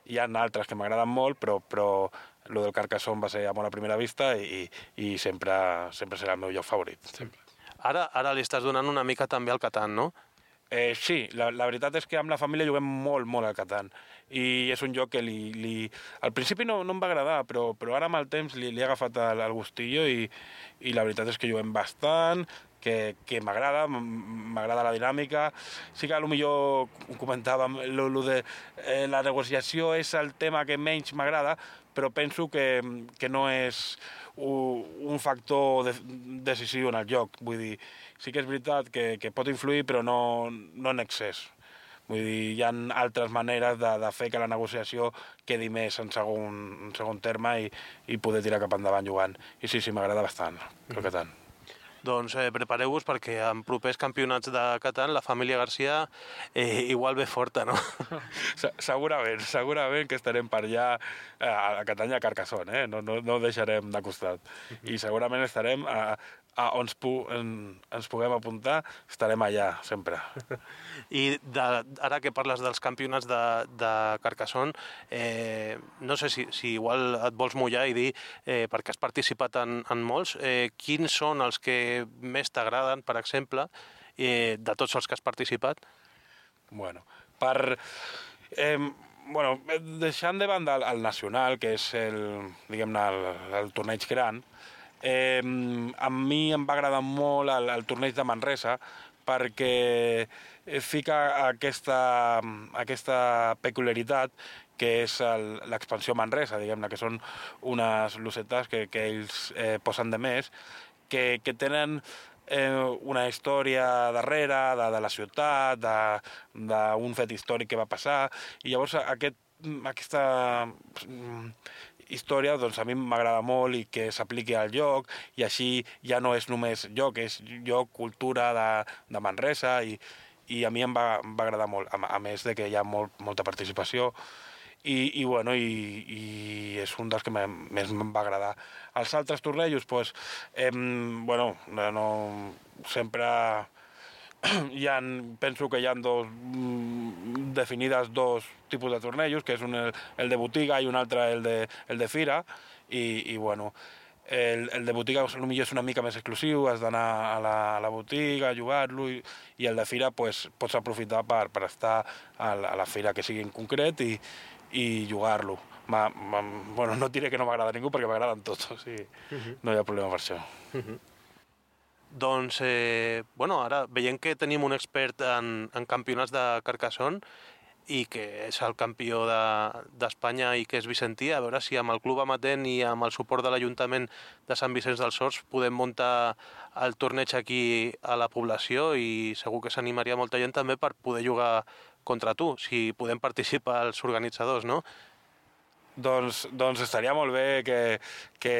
Hi ha altres que m'agraden molt, però, però lo del Carcassonne va ser amor a primera vista i, i sempre, sempre serà el meu lloc favorit. Sempre. Ara, ara li estàs donant una mica també al Catan, no? Eh, sí, la, la veritat és que amb la família juguem molt, molt al Catan. I és un joc que li, li... al principi no, no em va agradar, però, però ara amb el temps li, li he agafat el, el gustillo i, i la veritat és que juguem bastant, que, que m'agrada, m'agrada la dinàmica. Sí que potser ho comentàvem, lo, lo de eh, la negociació és el tema que menys m'agrada, però penso que, que no és un factor de, decisiu en el joc. Vull dir, sí que és veritat que, que pot influir, però no, no en excés. Vull dir, hi ha altres maneres de, de fer que la negociació quedi més en segon, en segon terme i, i poder tirar cap endavant jugant. I sí, sí, m'agrada bastant, crec que tant. Doncs eh, prepareu-vos perquè en propers campionats de Catan la família Garcia eh, igual ve forta, no? <laughs> segurament, segurament que estarem per allà eh, a Catanya a Carcassonne, eh? no, no, no deixarem de costat. I segurament estarem a, a on ens, pu en, ens puguem apuntar, estarem allà, sempre. <laughs> I de, ara que parles dels campionats de, de Carcassonne, eh, no sé si, si igual et vols mullar i dir, eh, perquè has participat en, en molts, eh, quins són els que més t'agraden, per exemple, eh, de tots els que has participat? Bueno, per... Eh, bueno, deixant de banda el, el nacional, que és el, diguem-ne, el, el torneig gran, Eh, a mi em va agradar molt el, el torneig de Manresa perquè fica aquesta, aquesta peculiaritat que és l'expansió Manresa, diguem-ne, que són unes lucetes que, que ells eh, posen de més, que, que tenen eh, una història darrere de, de la ciutat, d'un fet històric que va passar, i llavors aquest, aquesta història doncs, a mi m'agrada molt i que s'apliqui al lloc i així ja no és només lloc, és lloc, cultura de, de Manresa i, i a mi em va, em va agradar molt, a, a més de que hi ha molt, molta participació i, i, bueno, i, i és un dels que més em va agradar. Els altres tornejos, pues, eh, bueno, no, sempre <clears throat> hi ha, penso que hi ha dos, mm, definides dos tipus de tornejos, que és un el, el de botiga i un altre el de, el de fira, i, i bueno, el, el de botiga potser és una mica més exclusiu, has d'anar a, la, a la botiga, a jugar-lo, i, i el de fira pues, pots aprofitar per, per estar a la, a la fira que sigui en concret i, i jugar-lo. Bueno, no diré que no m'agrada ningú perquè m'agraden tots, o sigui, uh -huh. no hi ha problema per això. Uh -huh. Doncs, eh, bueno, ara veiem que tenim un expert en, en campionats de Carcassonne i que és el campió d'Espanya de, i que és Vicentí, a veure si amb el club amatent i amb el suport de l'Ajuntament de Sant Vicenç dels Horts podem muntar el torneig aquí a la població i segur que s'animaria molta gent també per poder jugar contra tu, si podem participar els organitzadors, no? Doncs, doncs estaria molt bé que, que,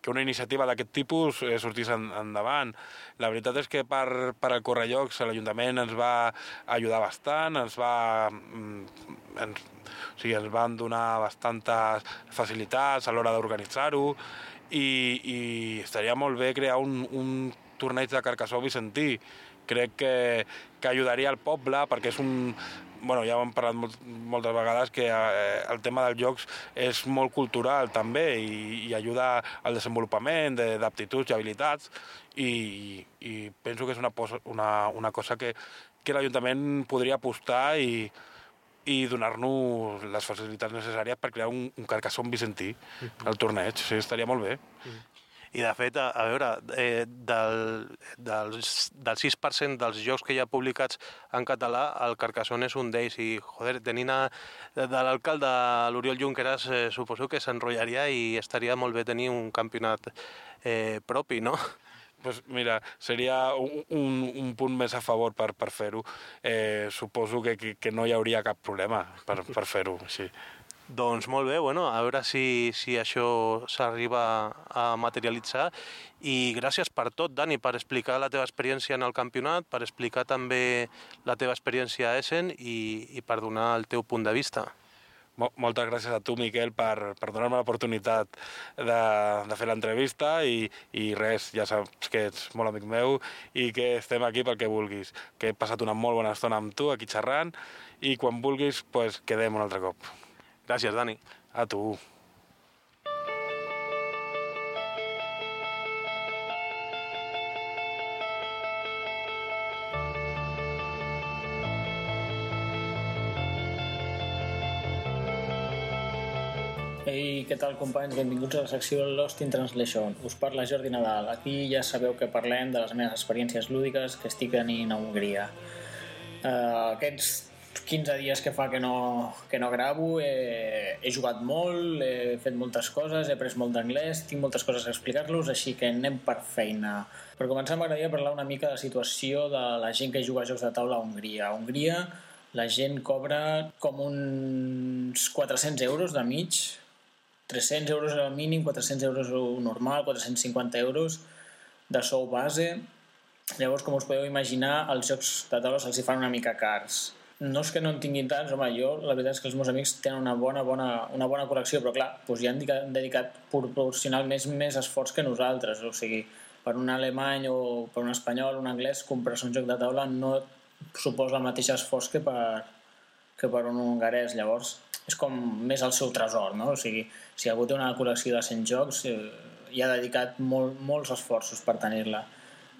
que una iniciativa d'aquest tipus eh, sortís en, endavant. La veritat és que per, per al Correllocs l'Ajuntament ens va ajudar bastant, ens va... Mm, ens, o sigui, ens van donar bastantes facilitats a l'hora d'organitzar-ho i, i estaria molt bé crear un, un torneig de Carcassó Vicentí. Crec que, que ajudaria al poble perquè és un, bueno, ja ho hem parlat molt, moltes vegades, que eh, el tema dels jocs és molt cultural també i, i ajuda al desenvolupament d'aptituds i habilitats i, i penso que és una, una, una cosa que, que l'Ajuntament podria apostar i, i donar-nos les facilitats necessàries per crear un, un carcassó vicentí al torneig. Sí, estaria molt bé. I de fet, a, a veure, eh, del, del, del 6% dels jocs que hi ha publicats en català, el Carcassonne és un d'ells i, joder, tenint a, de l'alcalde l'Oriol Junqueras, eh, suposo que s'enrotllaria i estaria molt bé tenir un campionat eh, propi, no? pues mira, seria un, un, un punt més a favor per, per fer-ho. Eh, suposo que, que, que no hi hauria cap problema per, per fer-ho, sí. Doncs molt bé, bueno, a veure si, si això s'arriba a materialitzar i gràcies per tot, Dani, per explicar la teva experiència en el campionat, per explicar també la teva experiència a Essen i, i per donar el teu punt de vista. Moltes gràcies a tu, Miquel, per, per donar-me l'oportunitat de, de fer l'entrevista i, i res, ja saps que ets molt amic meu i que estem aquí pel que vulguis. Que he passat una molt bona estona amb tu aquí xerrant i quan vulguis pues, quedem un altre cop. Gràcies, Dani. A tu. Ei, què tal companys? Benvinguts a la secció Lost in Translation. Us parla Jordi Nadal. Aquí ja sabeu que parlem de les meves experiències lúdiques que estic tenint a Hongria. Uh, aquests 15 dies que fa que no, que no gravo he, he jugat molt, he fet moltes coses, he après molt d'anglès, tinc moltes coses a explicar-los, així que anem per feina. Per començar m'agradaria parlar una mica de la situació de la gent que juga a jocs de taula a Hongria. A Hongria la gent cobra com uns 400 euros de mig 300 euros el mínim, 400 euros normal, 450 euros de sou base. Llavors, com us podeu imaginar, els jocs de taula se'ls fan una mica cars. No és que no en tinguin tants, home, jo la veritat és que els meus amics tenen una bona, bona, una bona col·lecció, però clar, doncs ja han dedicat, proporcionalment més, més esforç que nosaltres, o sigui, per un alemany o per un espanyol, un anglès, comprar-se un joc de taula no suposa el mateix esforç que per, que per un hongarès. Llavors, és com més el seu tresor, no? O sigui, si algú té una col·lecció de 100 jocs, eh, hi ha dedicat molt, molts esforços per tenir-la.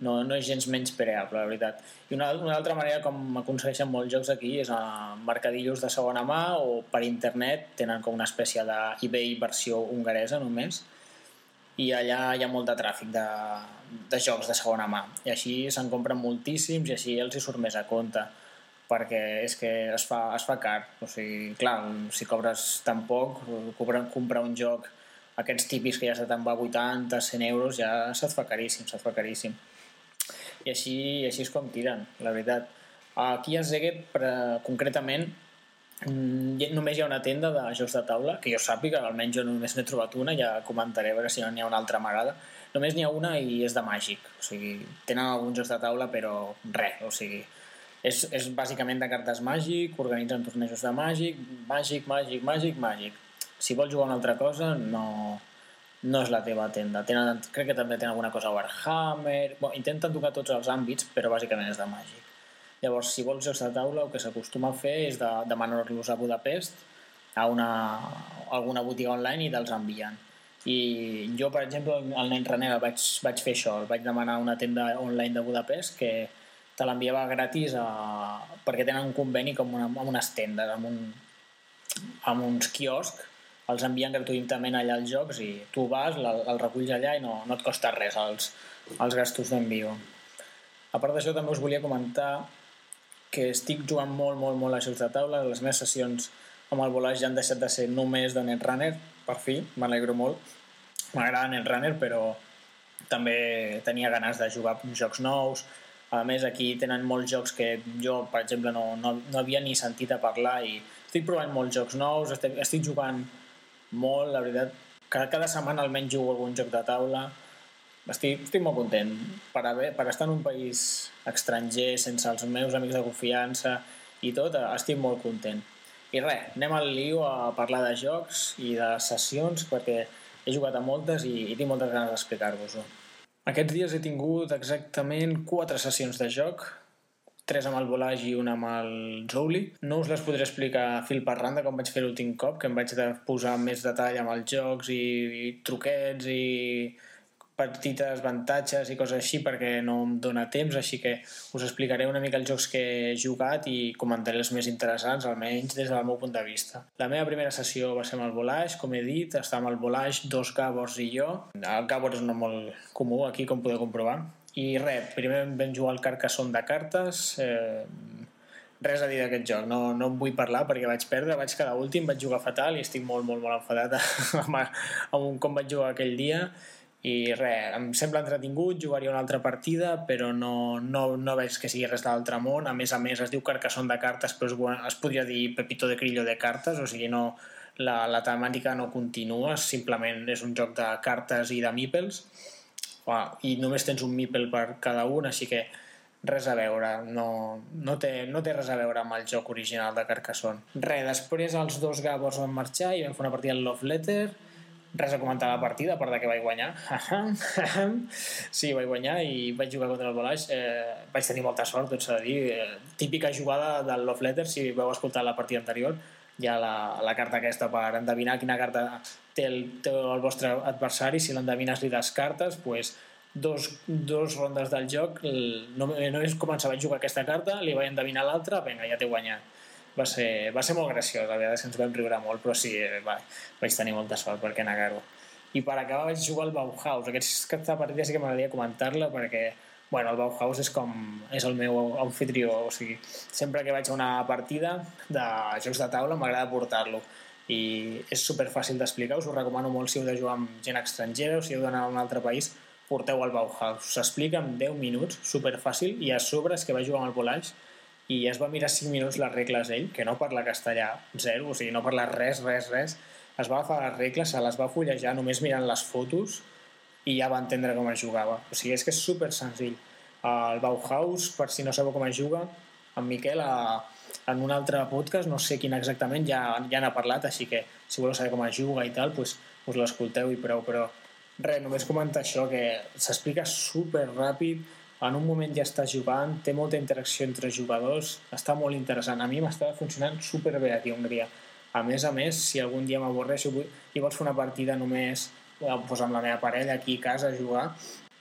No, no és gens menys preable, la veritat. I una, una altra manera com aconsegueixen molts jocs aquí és a mercadillos de segona mà o per internet tenen com una espècie d'eBay versió hongaresa només i allà hi ha molt de tràfic de, de jocs de segona mà i així se'n compren moltíssims i així els hi surt més a compte perquè és que es fa, es fa car. O sigui, clar, si cobres tan poc, comprar, comprar un joc aquests típics que ja se te'n va 80, 100 euros, ja se't fa caríssim, se't fa caríssim. I així, i així és com tiren, la veritat. Aquí a Zeget, concretament, mm, només hi ha una tenda de jocs de taula, que jo sàpiga, almenys jo només n'he trobat una, ja comentaré a veure si no n'hi ha una altra amagada. Només n'hi ha una i és de màgic, o sigui, tenen alguns jocs de taula, però res, o sigui, és, és bàsicament de cartes màgic, organitzen tornejos de màgic, màgic, màgic, màgic, màgic. Si vols jugar una altra cosa, no, no és la teva tenda. Tenen, crec que també tenen alguna cosa a Warhammer... Bon, intenten tocar tots els àmbits, però bàsicament és de màgic. Llavors, si vols jocs de taula, el que s'acostuma a fer és de, demanar-los a Budapest a, una, a alguna botiga online i te'ls envien. I jo, per exemple, al Nen Renega vaig, vaig fer això, el vaig demanar a una tenda online de Budapest que, te l'enviava gratis a... perquè tenen un conveni com una, amb unes tendes, amb, un, amb uns quioscs, els envien gratuïtament allà els jocs i tu vas, el, reculls allà i no, no et costa res els, els gastos d'envio. A part d'això també us volia comentar que estic jugant molt, molt, molt a jocs de taula. Les meves sessions amb el volage ja han deixat de ser només de Netrunner, per fi, m'alegro molt. M'agrada Netrunner, però també tenia ganes de jugar jocs nous, a més, aquí tenen molts jocs que jo, per exemple, no, no, no havia ni sentit a parlar i estic provant molts jocs nous, estic, estic jugant molt, la veritat. Cada, cada setmana almenys jugo algun joc de taula. Estic, estic molt content per, haver, per estar en un país estranger, sense els meus amics de confiança i tot, estic molt content. I res, anem al lío a parlar de jocs i de sessions perquè he jugat a moltes i, i tinc moltes ganes d'explicar-vos-ho. Aquests dies he tingut exactament quatre sessions de joc, tres amb el Volage i una amb el Zouli. No us les podré explicar fil per randa com vaig fer l'últim cop, que em vaig de posar més detall amb els jocs i, i truquets i petites avantatges i coses així perquè no em dóna temps, així que us explicaré una mica els jocs que he jugat i comentaré els més interessants, almenys des del meu punt de vista. La meva primera sessió va ser amb el Volage, com he dit, estava amb el Volage, dos Gabors i jo. El Gabor és un nom molt comú aquí, com podeu comprovar. I res, primer vam jugar al Carcassonne de cartes, eh, res a dir d'aquest joc, no, no en vull parlar perquè vaig perdre, vaig quedar últim, vaig jugar fatal i estic molt, molt, molt enfadat <laughs> amb, amb com vaig jugar aquell dia i res, em sembla entretingut, jugaria una altra partida, però no, no, no veig que sigui res de l'altre món. A més a més, es diu Carcassonne de cartes, però es, es podria dir Pepito de Crillo de cartes, o sigui, no, la, la temàtica no continua, simplement és un joc de cartes i de meeples, i només tens un meeple per cada un, així que res a veure, no, no, té, no té res a veure amb el joc original de Carcassonne. Res, després els dos Gabors van marxar i vam fer una partida al Love Letter, res a comentar la partida, a part de que vaig guanyar. <laughs> sí, vaig guanyar i vaig jugar contra el Volage. Eh, vaig tenir molta sort, tot s'ha de dir. Eh, típica jugada del Love Letter, si veu escoltar la partida anterior, hi ha la, la carta aquesta per endevinar quina carta té el, té el vostre adversari. Si l'endevines li des cartes, pues, dos, dos rondes del joc, no, només començava a jugar aquesta carta, li vaig endevinar l'altra, vinga, ja t'he guanyat va ser, va ser molt graciós, a vegades ens vam riure molt, però sí, va, vaig tenir molta sort, per què negar-ho. I per acabar vaig jugar al Bauhaus. Aquesta partida sí que m'agradaria comentar-la perquè bueno, el Bauhaus és com és el meu anfitrió, o sigui, sempre que vaig a una partida de jocs de taula m'agrada portar-lo i és super fàcil d'explicar, us ho recomano molt si heu de jugar amb gent estrangera o si heu d'anar a un altre país, porteu al Bauhaus. S'explica en 10 minuts, super fàcil, i a sobre és que va jugar amb el Polaix i es va mirar 5 minuts les regles ell, que no parla castellà, zero, o sigui, no parla res, res, res, es va agafar les regles, se les va fullejar només mirant les fotos i ja va entendre com es jugava. O sigui, és que és super senzill. El Bauhaus, per si no sabeu com es juga, en Miquel a, en un altre podcast, no sé quin exactament, ja, ja n'ha parlat, així que si voleu saber com es juga i tal, pues, us l'escolteu i prou, però res, només comentar això, que s'explica super ràpid, en un moment ja estàs jugant, té molta interacció entre jugadors, està molt interessant. A mi m'estava funcionant superbé aquí a Hongria. A més a més, si algun dia m'avorreixo i vols fer una partida només doncs amb la meva parella aquí a casa a jugar,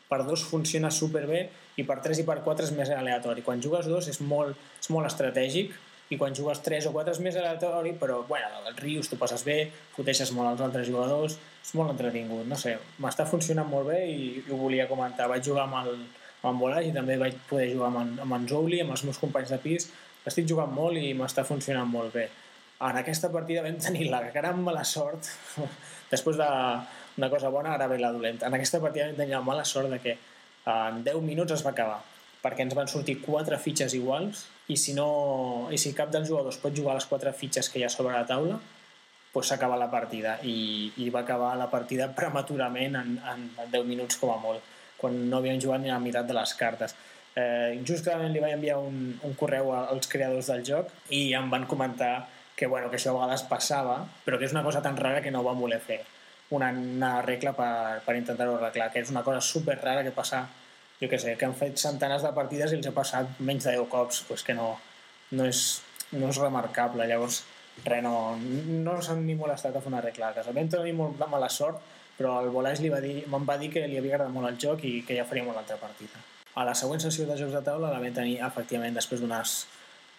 per dos funciona superbé i per tres i per quatre és més aleatori. Quan jugues dos és molt, és molt estratègic i quan jugues tres o quatre és més aleatori, però bueno, el rius, tu passes bé, foteixes molt als altres jugadors, és molt entretingut, no sé, m'està funcionant molt bé i, i ho volia comentar. Vaig jugar amb el, amb Volage i també vaig poder jugar amb en, amb en Zouli, amb els meus companys de pis. Estic jugant molt i m'està funcionant molt bé en aquesta partida vam tenir la gran mala sort, <laughs> després d'una cosa bona, ara ve la dolenta. En aquesta partida vam tenir la mala sort de que en 10 minuts es va acabar, perquè ens van sortir quatre fitxes iguals i si, no, i si cap dels jugadors pot jugar les quatre fitxes que hi ha sobre la taula, doncs s'acaba la partida i, i va acabar la partida <laughs> prematurament en, en 10 minuts com a molt, quan no havíem jugat ni a la meitat de les cartes. Eh, justament li vaig enviar un, un correu als creadors del joc i em van comentar que, bueno, que això a vegades passava, però que és una cosa tan rara que no ho vam voler fer una, una regla per, per intentar-ho arreglar, que és una cosa super rara que passa, jo què sé, que han fet centenars de partides i els ha passat menys de 10 cops, pues que no, no, és, no és remarcable. Llavors, res, no, no s'han ni molestat a fer una regla a. Vam tenir molt de mala sort, però el Volage li va dir, me'n va dir que li havia agradat molt el joc i que ja faríem una altra partida. A la següent sessió de jocs de taula la vam tenir efectivament després d'unes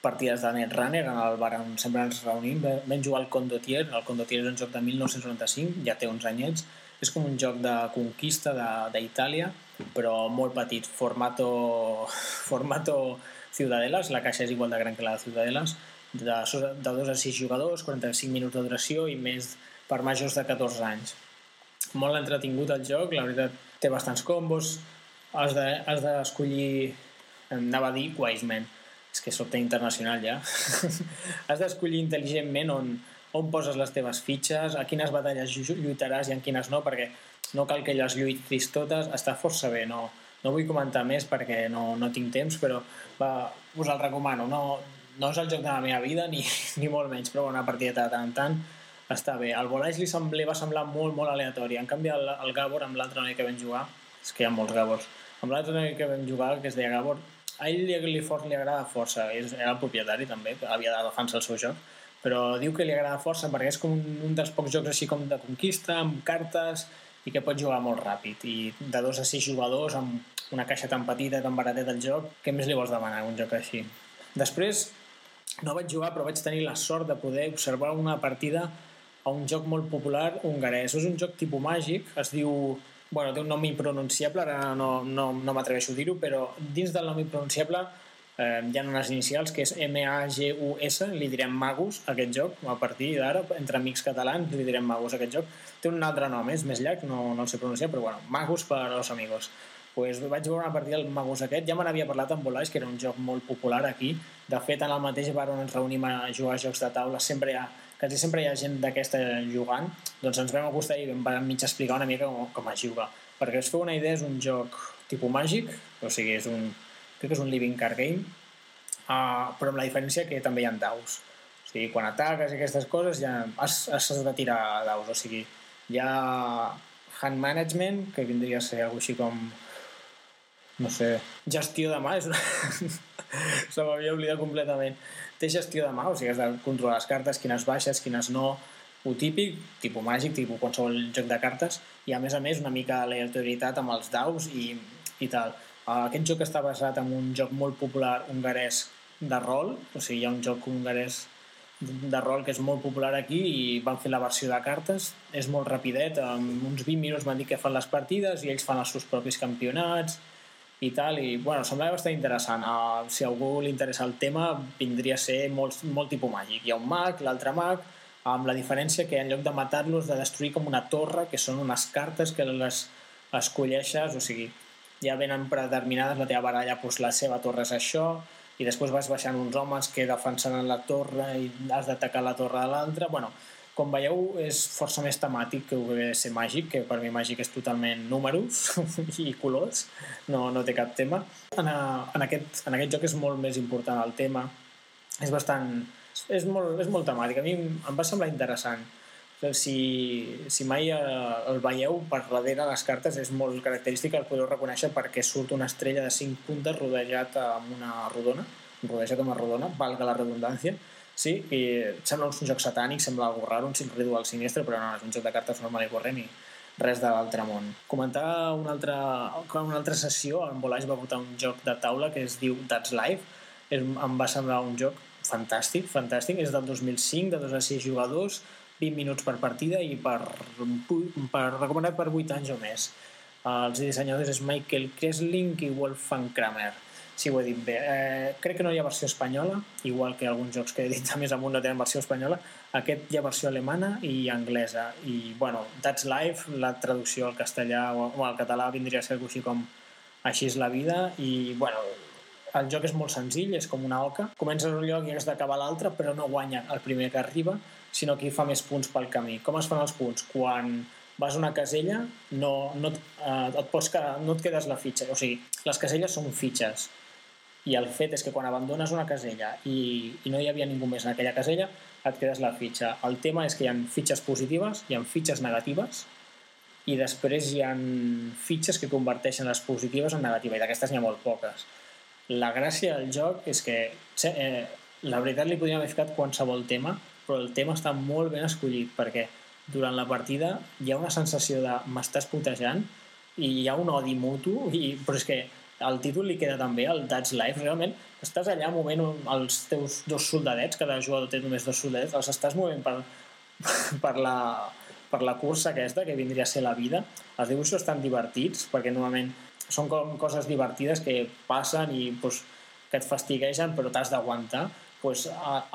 partides de Netrunner en el on sempre ens reunim. Vam jugar al Condottier, el Condottier és un joc de 1995, ja té uns anyets, és com un joc de conquista d'Itàlia, però molt petit, formato, <laughs> formato Ciudadelas, la caixa és igual de gran que la de Ciudadelas, de, de 2 a 6 jugadors, 45 minuts de duració i més per majors de 14 anys. Molt entretingut el joc, la veritat té bastants combos, has d'escollir, de, anava a dir Wiseman, és que soc internacional ja, <laughs> has d'escollir intel·ligentment on, on poses les teves fitxes, a quines batalles lluitaràs i en quines no, perquè no cal que les lluitis totes, està força bé, no, no vull comentar més perquè no, no tinc temps, però va, us el recomano, no, no és el joc de la meva vida, ni, <laughs> ni molt menys, però una partida de tant en tant. Està bé. El Volage li, semblé, va semblar molt, molt aleatori. En canvi, el, el Gabor, amb l'altre noi que vam jugar, és que hi ha molts Gabors, amb l'altre noi que vam jugar, que es deia Gabor, a ell li, li, for, li agrada força, era el propietari també, havia de defensar el seu joc, però diu que li agrada força perquè és com un dels pocs jocs així com de conquista, amb cartes, i que pot jugar molt ràpid. I de dos a sis jugadors, amb una caixa tan petita, tan barateta del joc, què més li vols demanar un joc així? Després, no vaig jugar, però vaig tenir la sort de poder observar una partida a un joc molt popular hongarès. És un joc tipus màgic, es diu bueno, té un nom impronunciable, ara no, no, no m'atreveixo a dir-ho, però dins del nom impronunciable eh, hi ha unes inicials que és M-A-G-U-S, li direm Magus, aquest joc, a partir d'ara, entre amics catalans, li direm Magus, aquest joc. Té un altre nom, és més llarg, no, no el sé pronunciar, però bueno, Magus per als amigos. Pues vaig veure una partida del Magus aquest, ja me n'havia parlat amb Volage, que era un joc molt popular aquí. De fet, en el mateix bar on ens reunim a jugar a jocs de taula sempre hi ha quasi sempre hi ha gent d'aquesta jugant, doncs ens vam acostar i vam mig explicar una mica com, com es juga. Perquè us feu una idea, és un joc tipus màgic, o sigui, és un, crec que és un living card game, uh, però amb la diferència que també hi ha daus. O sigui, quan ataques i aquestes coses ja has, has de tirar daus, o sigui, hi ha hand management, que vindria a ser alguna així com no sé, gestió de mà, és una... se m'havia oblidat completament té gestió de mà, o sigui, has de controlar les cartes, quines baixes, quines no, ho típic, tipus màgic, tipus qualsevol joc de cartes, i a més a més una mica aleatorietat amb els daus i, i tal. Aquest joc està basat en un joc molt popular hongarès de rol, o sigui, hi ha un joc hongarès de rol que és molt popular aquí i van fer la versió de cartes. És molt rapidet, en uns 20 minuts m'han dit que fan les partides i ells fan els seus propis campionats i tal, i bueno, semblava bastant interessant. Uh, si a algú li interessa el tema, vindria a ser molt, molt tipus màgic. Hi ha un mag, l'altre mag, amb la diferència que en lloc de matar-los, de destruir com una torre, que són unes cartes que les escolleixes, o sigui, ja venen predeterminades la teva baralla, doncs la seva torre és això, i després vas baixant uns homes que defensen la torre i has d'atacar la torre de l'altre. Bueno, com veieu, és força més temàtic que ho ser màgic, que per mi màgic és totalment números <laughs> i colors, no, no té cap tema. En, a, en, aquest, en aquest joc és molt més important el tema, és bastant... És molt, és molt temàtic, a mi em va semblar interessant. Si, si mai eh, el veieu per darrere les cartes és molt característic, el podeu reconèixer perquè surt una estrella de 5 puntes rodejat amb una rodona, rodejat amb una rodona, valga la redundància, sí, i sembla un joc satànic, sembla algo raro, un ritual sinistre, però no, és un joc de cartes normal i corrent i res de l'altre món. Comentar una altra, una altra sessió, en Volage va votar un joc de taula que es diu That's Life, és, em va semblar un joc fantàstic, fantàstic, és del 2005, de 2 a 6 jugadors, 20 minuts per partida i per, per recomanat per 8 anys o més. Els dissenyadors és Michael Kessling i Wolfgang Kramer, si ho he dit bé. Eh, crec que no hi ha versió espanyola, igual que alguns jocs que he dit més amunt no tenen versió espanyola. Aquest hi ha versió alemana i anglesa. I, bueno, That's Life, la traducció al castellà o, al català vindria a ser així com Així és la vida i, bueno, el joc és molt senzill, és com una oca. Comences un lloc i has d'acabar l'altre, però no guanya el primer que arriba, sinó que fa més punts pel camí. Com es fan els punts? Quan vas a una casella no, no, eh, et pots quedar, no et quedes la fitxa. O sigui, les caselles són fitxes i el fet és que quan abandones una casella i, i no hi havia ningú més en aquella casella, et quedes la fitxa. El tema és que hi ha fitxes positives, hi ha fitxes negatives i després hi ha fitxes que converteixen les positives en negatives i d'aquestes n'hi ha molt poques. La gràcia del joc és que eh, la veritat li podríem haver ficat qualsevol tema però el tema està molt ben escollit perquè durant la partida hi ha una sensació de m'estàs putejant i hi ha un odi mutu, i, però és que el títol li queda també, el That's Life, realment. Estàs allà movent els teus dos soldadets, cada jugador té només dos soldadets, els estàs movent per, <laughs> per, la, per la cursa aquesta, que vindria a ser la vida. Els dibuixos estan divertits, perquè normalment són com coses divertides que passen i pues, que et fastiguegen, però t'has d'aguantar. Pues,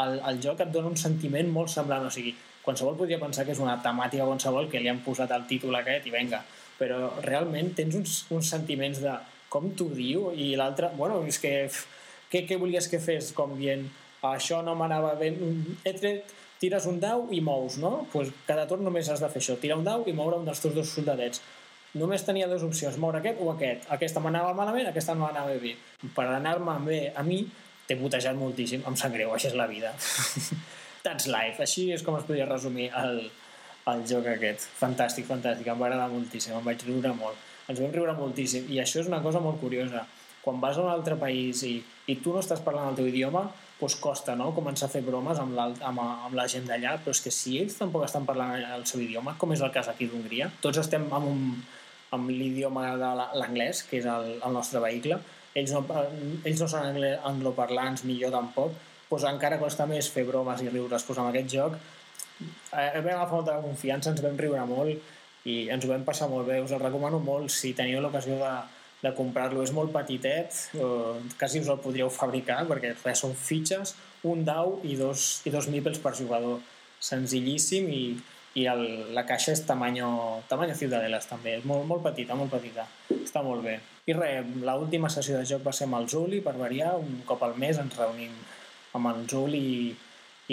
el, el joc et dona un sentiment molt semblant, o sigui, qualsevol podria pensar que és una temàtica qualsevol que li han posat el títol aquest i venga, però realment tens uns, uns sentiments de com t'ho diu i l'altre, bueno, és que què, què volies que fes com dient això no m'anava bé, he tret tires un dau i mous, no? Pues cada torn només has de fer això, tirar un dau i moure un dels teus dos soldadets. Només tenia dues opcions, moure aquest o aquest. Aquesta m'anava malament, aquesta no m'anava bé. Per anar-me bé a mi, t'he putejat moltíssim, em sap greu, és la vida. <laughs> That's life, així és com es podria resumir el, el joc aquest. Fantàstic, fantàstic, em va agradar moltíssim, em vaig riure molt. Ens vam riure moltíssim i això és una cosa molt curiosa. Quan vas a un altre país i, i tu no estàs parlant el teu idioma, doncs costa no? començar a fer bromes amb, amb, amb la gent d'allà, però és que si ells tampoc estan parlant el seu idioma, com és el cas aquí d'Hongria, tots estem amb, un, amb l'idioma de l'anglès, que és el, el nostre vehicle, ells no, ells no són angloparlants, millor tampoc, doncs encara costa més fer bromes i riures. Doncs amb aquest joc eh, vam agafar molta confiança, ens vam riure molt i ens ho vam passar molt bé. Us el recomano molt si teniu l'ocasió de, de comprar-lo. És molt petitet, eh, quasi us el podríeu fabricar perquè res, són fitxes, un dau i dos, i dos mipels per jugador. Senzillíssim i, i el, la caixa és tamanyo, tamanyo Ciudadelas també, és molt, molt petita, molt petita, està molt bé. I res, l'última sessió de joc va ser amb el Zuli, per variar, un cop al mes ens reunim amb el Zuli i,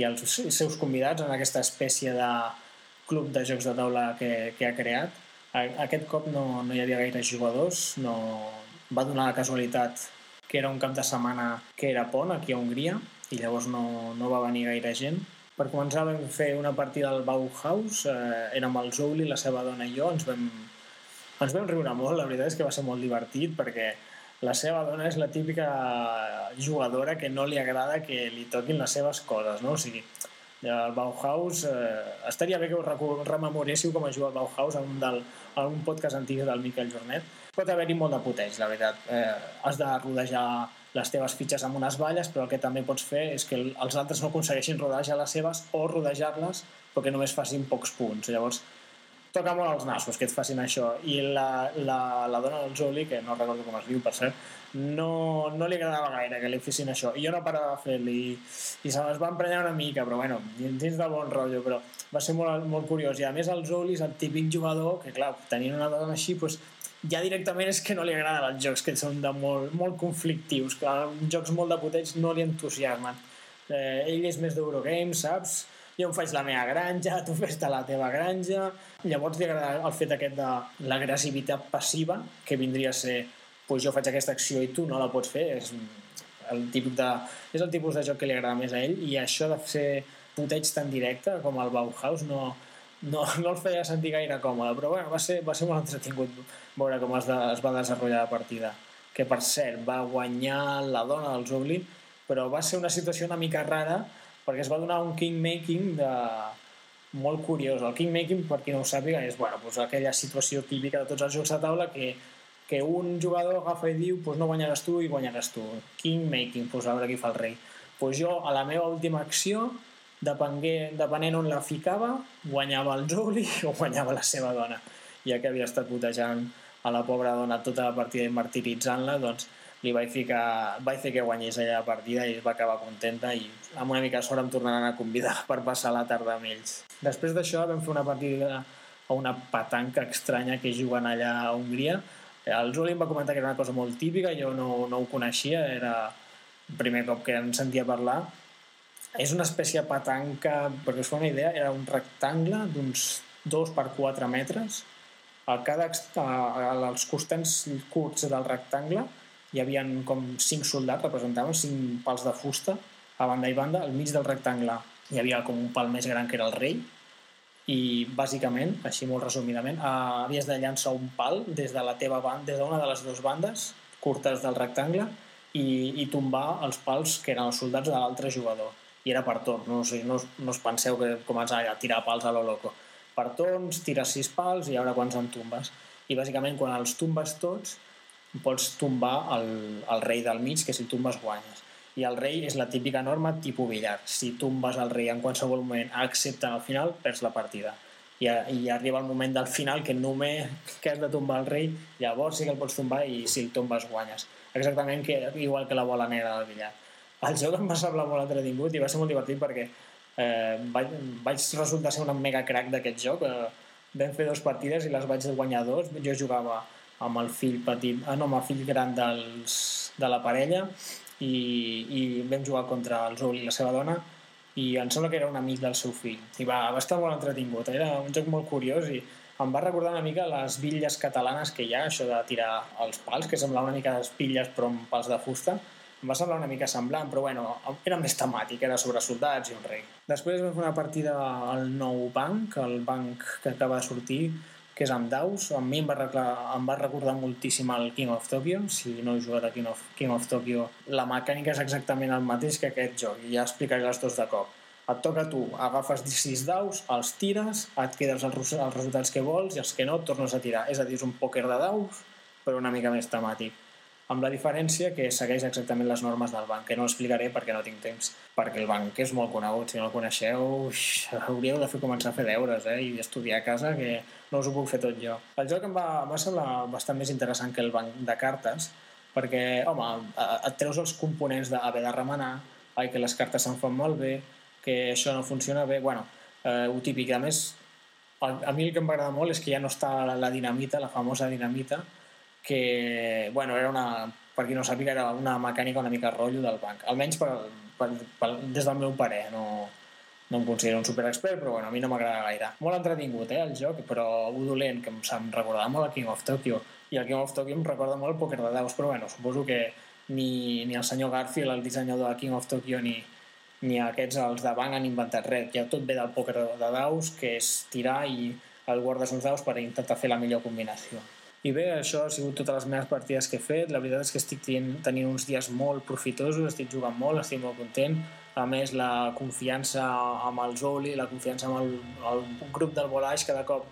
i els seus convidats en aquesta espècie de club de jocs de taula que, que ha creat. Aquest cop no, no hi havia gaires jugadors, no... va donar la casualitat que era un cap de setmana que era pont aquí a Hongria i llavors no, no va venir gaire gent per començar vam fer una partida al Bauhaus, eh, érem el Zouli, la seva dona i jo, ens vam, ens vam riure molt, la veritat és que va ser molt divertit perquè la seva dona és la típica jugadora que no li agrada que li toquin les seves coses, no? O sigui, el Bauhaus, eh, estaria bé que us rememoréssiu com a jugar al Bauhaus en un, del, en un podcast antic del Miquel Jornet, pot haver-hi molt de puteig, la veritat. Eh, has de rodejar les teves fitxes amb unes valles, però el que també pots fer és que els altres no aconsegueixin rodejar les seves o rodejar-les perquè només facin pocs punts. Llavors, toca molt els nassos que et facin això. I la, la, la dona del Joli, que no recordo com es diu, per cert, no, no li agradava gaire que li fessin això. I jo no parava de fer-li i, i se les va emprenyar una mica, però bueno, dins del bon rotllo, però va ser molt, molt curiós. I a més el Joli és el típic jugador que, clar, tenint una dona així, doncs, ja directament és que no li agraden els jocs que són de molt, molt conflictius, que jocs molt de potents no li entusiasmen. Eh, ell és més d'Eurogames, saps? Jo em faig la meva granja, <laughs> tu fes la teva granja... Llavors li agrada el fet aquest de l'agressivitat passiva, que vindria a ser pues jo faig aquesta acció i tu no la pots fer, és el, tipus de, és el tipus de joc que li agrada més a ell. I això de fer puteig tan directe com el Bauhaus no, no, <laughs> no el feia sentir gaire còmode, però bueno, va ser, va ser molt entretingut veure com es, de, es va desenvolupar la partida. Que per cert, va guanyar la dona del Zubli, però va ser una situació una mica rara perquè es va donar un kingmaking de, molt curiós. El kingmaking, per qui no ho sàpiga, és bueno, doncs aquella situació típica de tots els jocs de taula que, que un jugador agafa i diu doncs no guanyaràs tu i guanyaràs tu. Kingmaking, doncs a veure qui fa el rei. Doncs jo, a la meva última acció, depengué, depenent on la ficava, guanyava el Juli <laughs> o guanyava la seva dona. Ja que havia estat putejant a la pobra dona tota la partida i martiritzant-la, doncs li vaig, ficar, vaig fer que guanyés ella la partida i va acabar contenta i amb una mica de sort em tornaran a convidar <laughs> per passar la tarda amb ells. Després d'això vam fer una partida a una patanca estranya que juguen allà a Hongria. El Juli em va comentar que era una cosa molt típica, jo no, no ho coneixia, era el primer cop que en sentia parlar és una espècie de patanca, perquè us fa una idea, era un rectangle d'uns 2 per 4 metres. A cada, als costats curts del rectangle hi havia com 5 soldats, representaven 5 pals de fusta a banda i banda. Al mig del rectangle hi havia com un pal més gran que era el rei i bàsicament, així molt resumidament, eh, havies de llançar un pal des de la teva banda, des d'una de les dues bandes curtes del rectangle i, i tombar els pals que eren els soldats de l'altre jugador i era per torn, no, o sigui, no, no us penseu que començava a tirar pals a lo loco. Per torns, tires sis pals i a veure quants en tumbes. I bàsicament quan els tumbes tots pots tombar el, el rei del mig, que si tumbes guanyes. I el rei és la típica norma tipus billar. Si tumbes el rei en qualsevol moment, excepte al final, perds la partida. I, I arriba el moment del final que només que has de tombar el rei, llavors sí que el pots tombar i si el tombes guanyes. Exactament que, igual que la bola negra del billar el joc em va semblar molt entretingut i va ser molt divertit perquè eh, vaig, vaig resultar ser un mega crack d'aquest joc. Eh, vam fer dues partides i les vaig guanyar dos. Jo jugava amb el fill petit, ah, no, amb el fill gran dels, de la parella i, i vam jugar contra el Zul i la seva dona i em sembla que era un amic del seu fill i va, va estar molt entretingut era un joc molt curiós i em va recordar una mica les bitlles catalanes que hi ha, això de tirar els pals, que sembla una mica les pilles però amb pals de fusta em va semblar una mica semblant, però bueno, era més temàtic, era sobre soldats i un rei. Després vam fer una partida al nou banc, el banc que acaba de sortir, que és amb daus. A mi em va, em va recordar moltíssim el King of Tokyo. Si no he jugat a King of, King of Tokyo, la mecànica és exactament el mateix que aquest joc. I ja explicaré les dos de cop. Et toca tu, agafes 6 daus, els tires, et quedes els, els resultats que vols i els que no tornes a tirar. És a dir, és un pòquer de daus, però una mica més temàtic amb la diferència que segueix exactament les normes del banc, que no explicaré perquè no tinc temps, perquè el banc és molt conegut, si no el coneixeu, ux, hauríeu de fer començar a fer deures eh, i estudiar a casa, que no us ho puc fer tot jo. El joc em va, va semblar bastant més interessant que el banc de cartes, perquè, home, et treus els components d'haver de remenar, ai, que les cartes se'n fan malbé, que això no funciona bé, bueno, eh, ho típic. A més, a, a mi el que em va agradar molt és que ja no està la, la dinamita, la famosa dinamita, que, bueno, era una, per qui no sàpiga, era una mecànica una mica rotllo del banc. Almenys per, per, per, des del meu pare, no, no em considero un superexpert, però bueno, a mi no m'agrada gaire. Molt entretingut, eh, el joc, però dolent, que em, em recordava molt a King of Tokyo, i el King of Tokyo em recorda molt el Poker de Daus, però bueno, suposo que ni, ni el senyor Garfield, el dissenyador de King of Tokyo, ni, ni aquests, els de banc, han inventat res. Ja tot ve del Poker de Daus, que és tirar i el guardes uns daus per intentar fer la millor combinació. I bé, això ha sigut totes les meves partides que he fet. La veritat és que estic tenint uns dies molt profitosos, estic jugant molt, estic molt content. A més, la confiança amb el Zoli, la confiança amb el, el grup del Volaix cada cop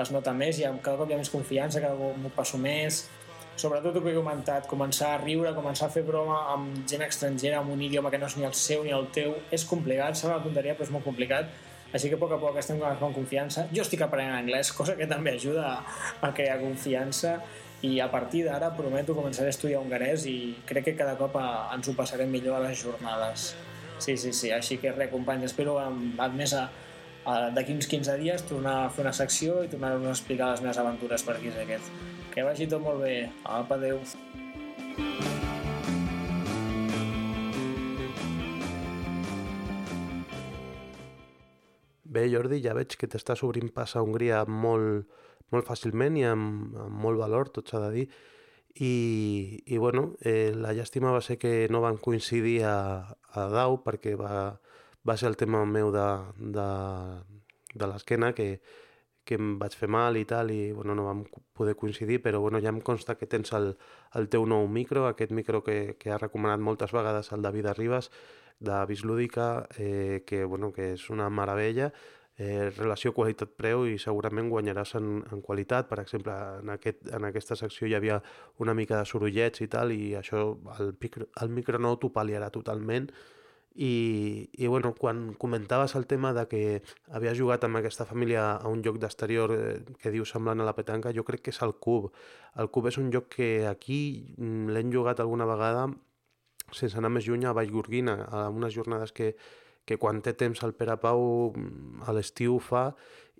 es nota més, i cada cop hi ha més confiança, cada cop m'ho passo més. sobretot el que he comentat, començar a riure, començar a fer broma amb gent estrangera, amb un idioma que no és ni el seu ni el teu, és complicat, sembla una tonteria, però és molt complicat. Així que a poc a poc estem agafant confiança. Jo estic aprenent anglès, <laughs> cosa que també ajuda a, a crear confiança i a partir d'ara prometo començar a estudiar hongarès i crec que cada cop a, ens ho passarem millor a les jornades. Sí, sí, sí, així que res, companys, espero amb, amb més a, d'aquí uns 15 dies tornar a fer una secció i tornar-vos a explicar les meves aventures per aquí és aquest. Que vagi tot molt bé. Apa, adeu. Bé, Jordi, ja veig que t'estàs obrint pas a Hongria molt, molt fàcilment i amb, amb molt valor, tot s'ha de dir. I, i bueno, eh, la llàstima va ser que no van coincidir a, a Dau perquè va, va ser el tema meu de, de, de l'esquena que, que em vaig fer mal i tal i bueno, no vam poder coincidir, però bueno, ja em consta que tens el, el teu nou micro, aquest micro que, que ha recomanat moltes vegades el David Arribas de Bislúdica, eh, que, bueno, que és una meravella, eh, relació qualitat-preu i segurament guanyaràs en, en qualitat. Per exemple, en, aquest, en aquesta secció hi havia una mica de sorollets i tal, i això el, micro, el micro nou t'ho pal·liarà totalment. I, I bueno, quan comentaves el tema de que havia jugat amb aquesta família a un joc d'exterior eh, que diu semblant a la petanca, jo crec que és el cub. El cub és un joc que aquí mm, l'hem jugat alguna vegada sense anar més lluny a Vallgorguina, a unes jornades que, que quan té temps el Pere Pau mm, a l'estiu fa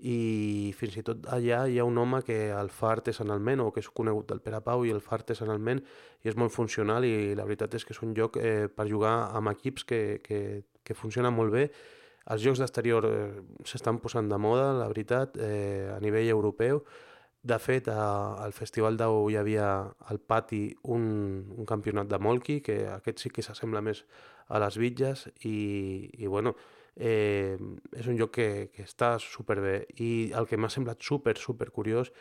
i fins i tot allà hi ha un home que el fa artesanalment o que és conegut del Pere Pau i el fa artesanalment i és molt funcional i la veritat és que és un joc eh, per jugar amb equips que, que, que funciona molt bé. Els jocs d'exterior eh, s'estan posant de moda, la veritat, eh, a nivell europeu. De fet, a, al Festival d'Au hi havia al pati un, un campionat de molki, que aquest sí que s'assembla més a les bitges i, i bueno, eh, és un joc que, que està superbé. I el que m'ha semblat super, super curiós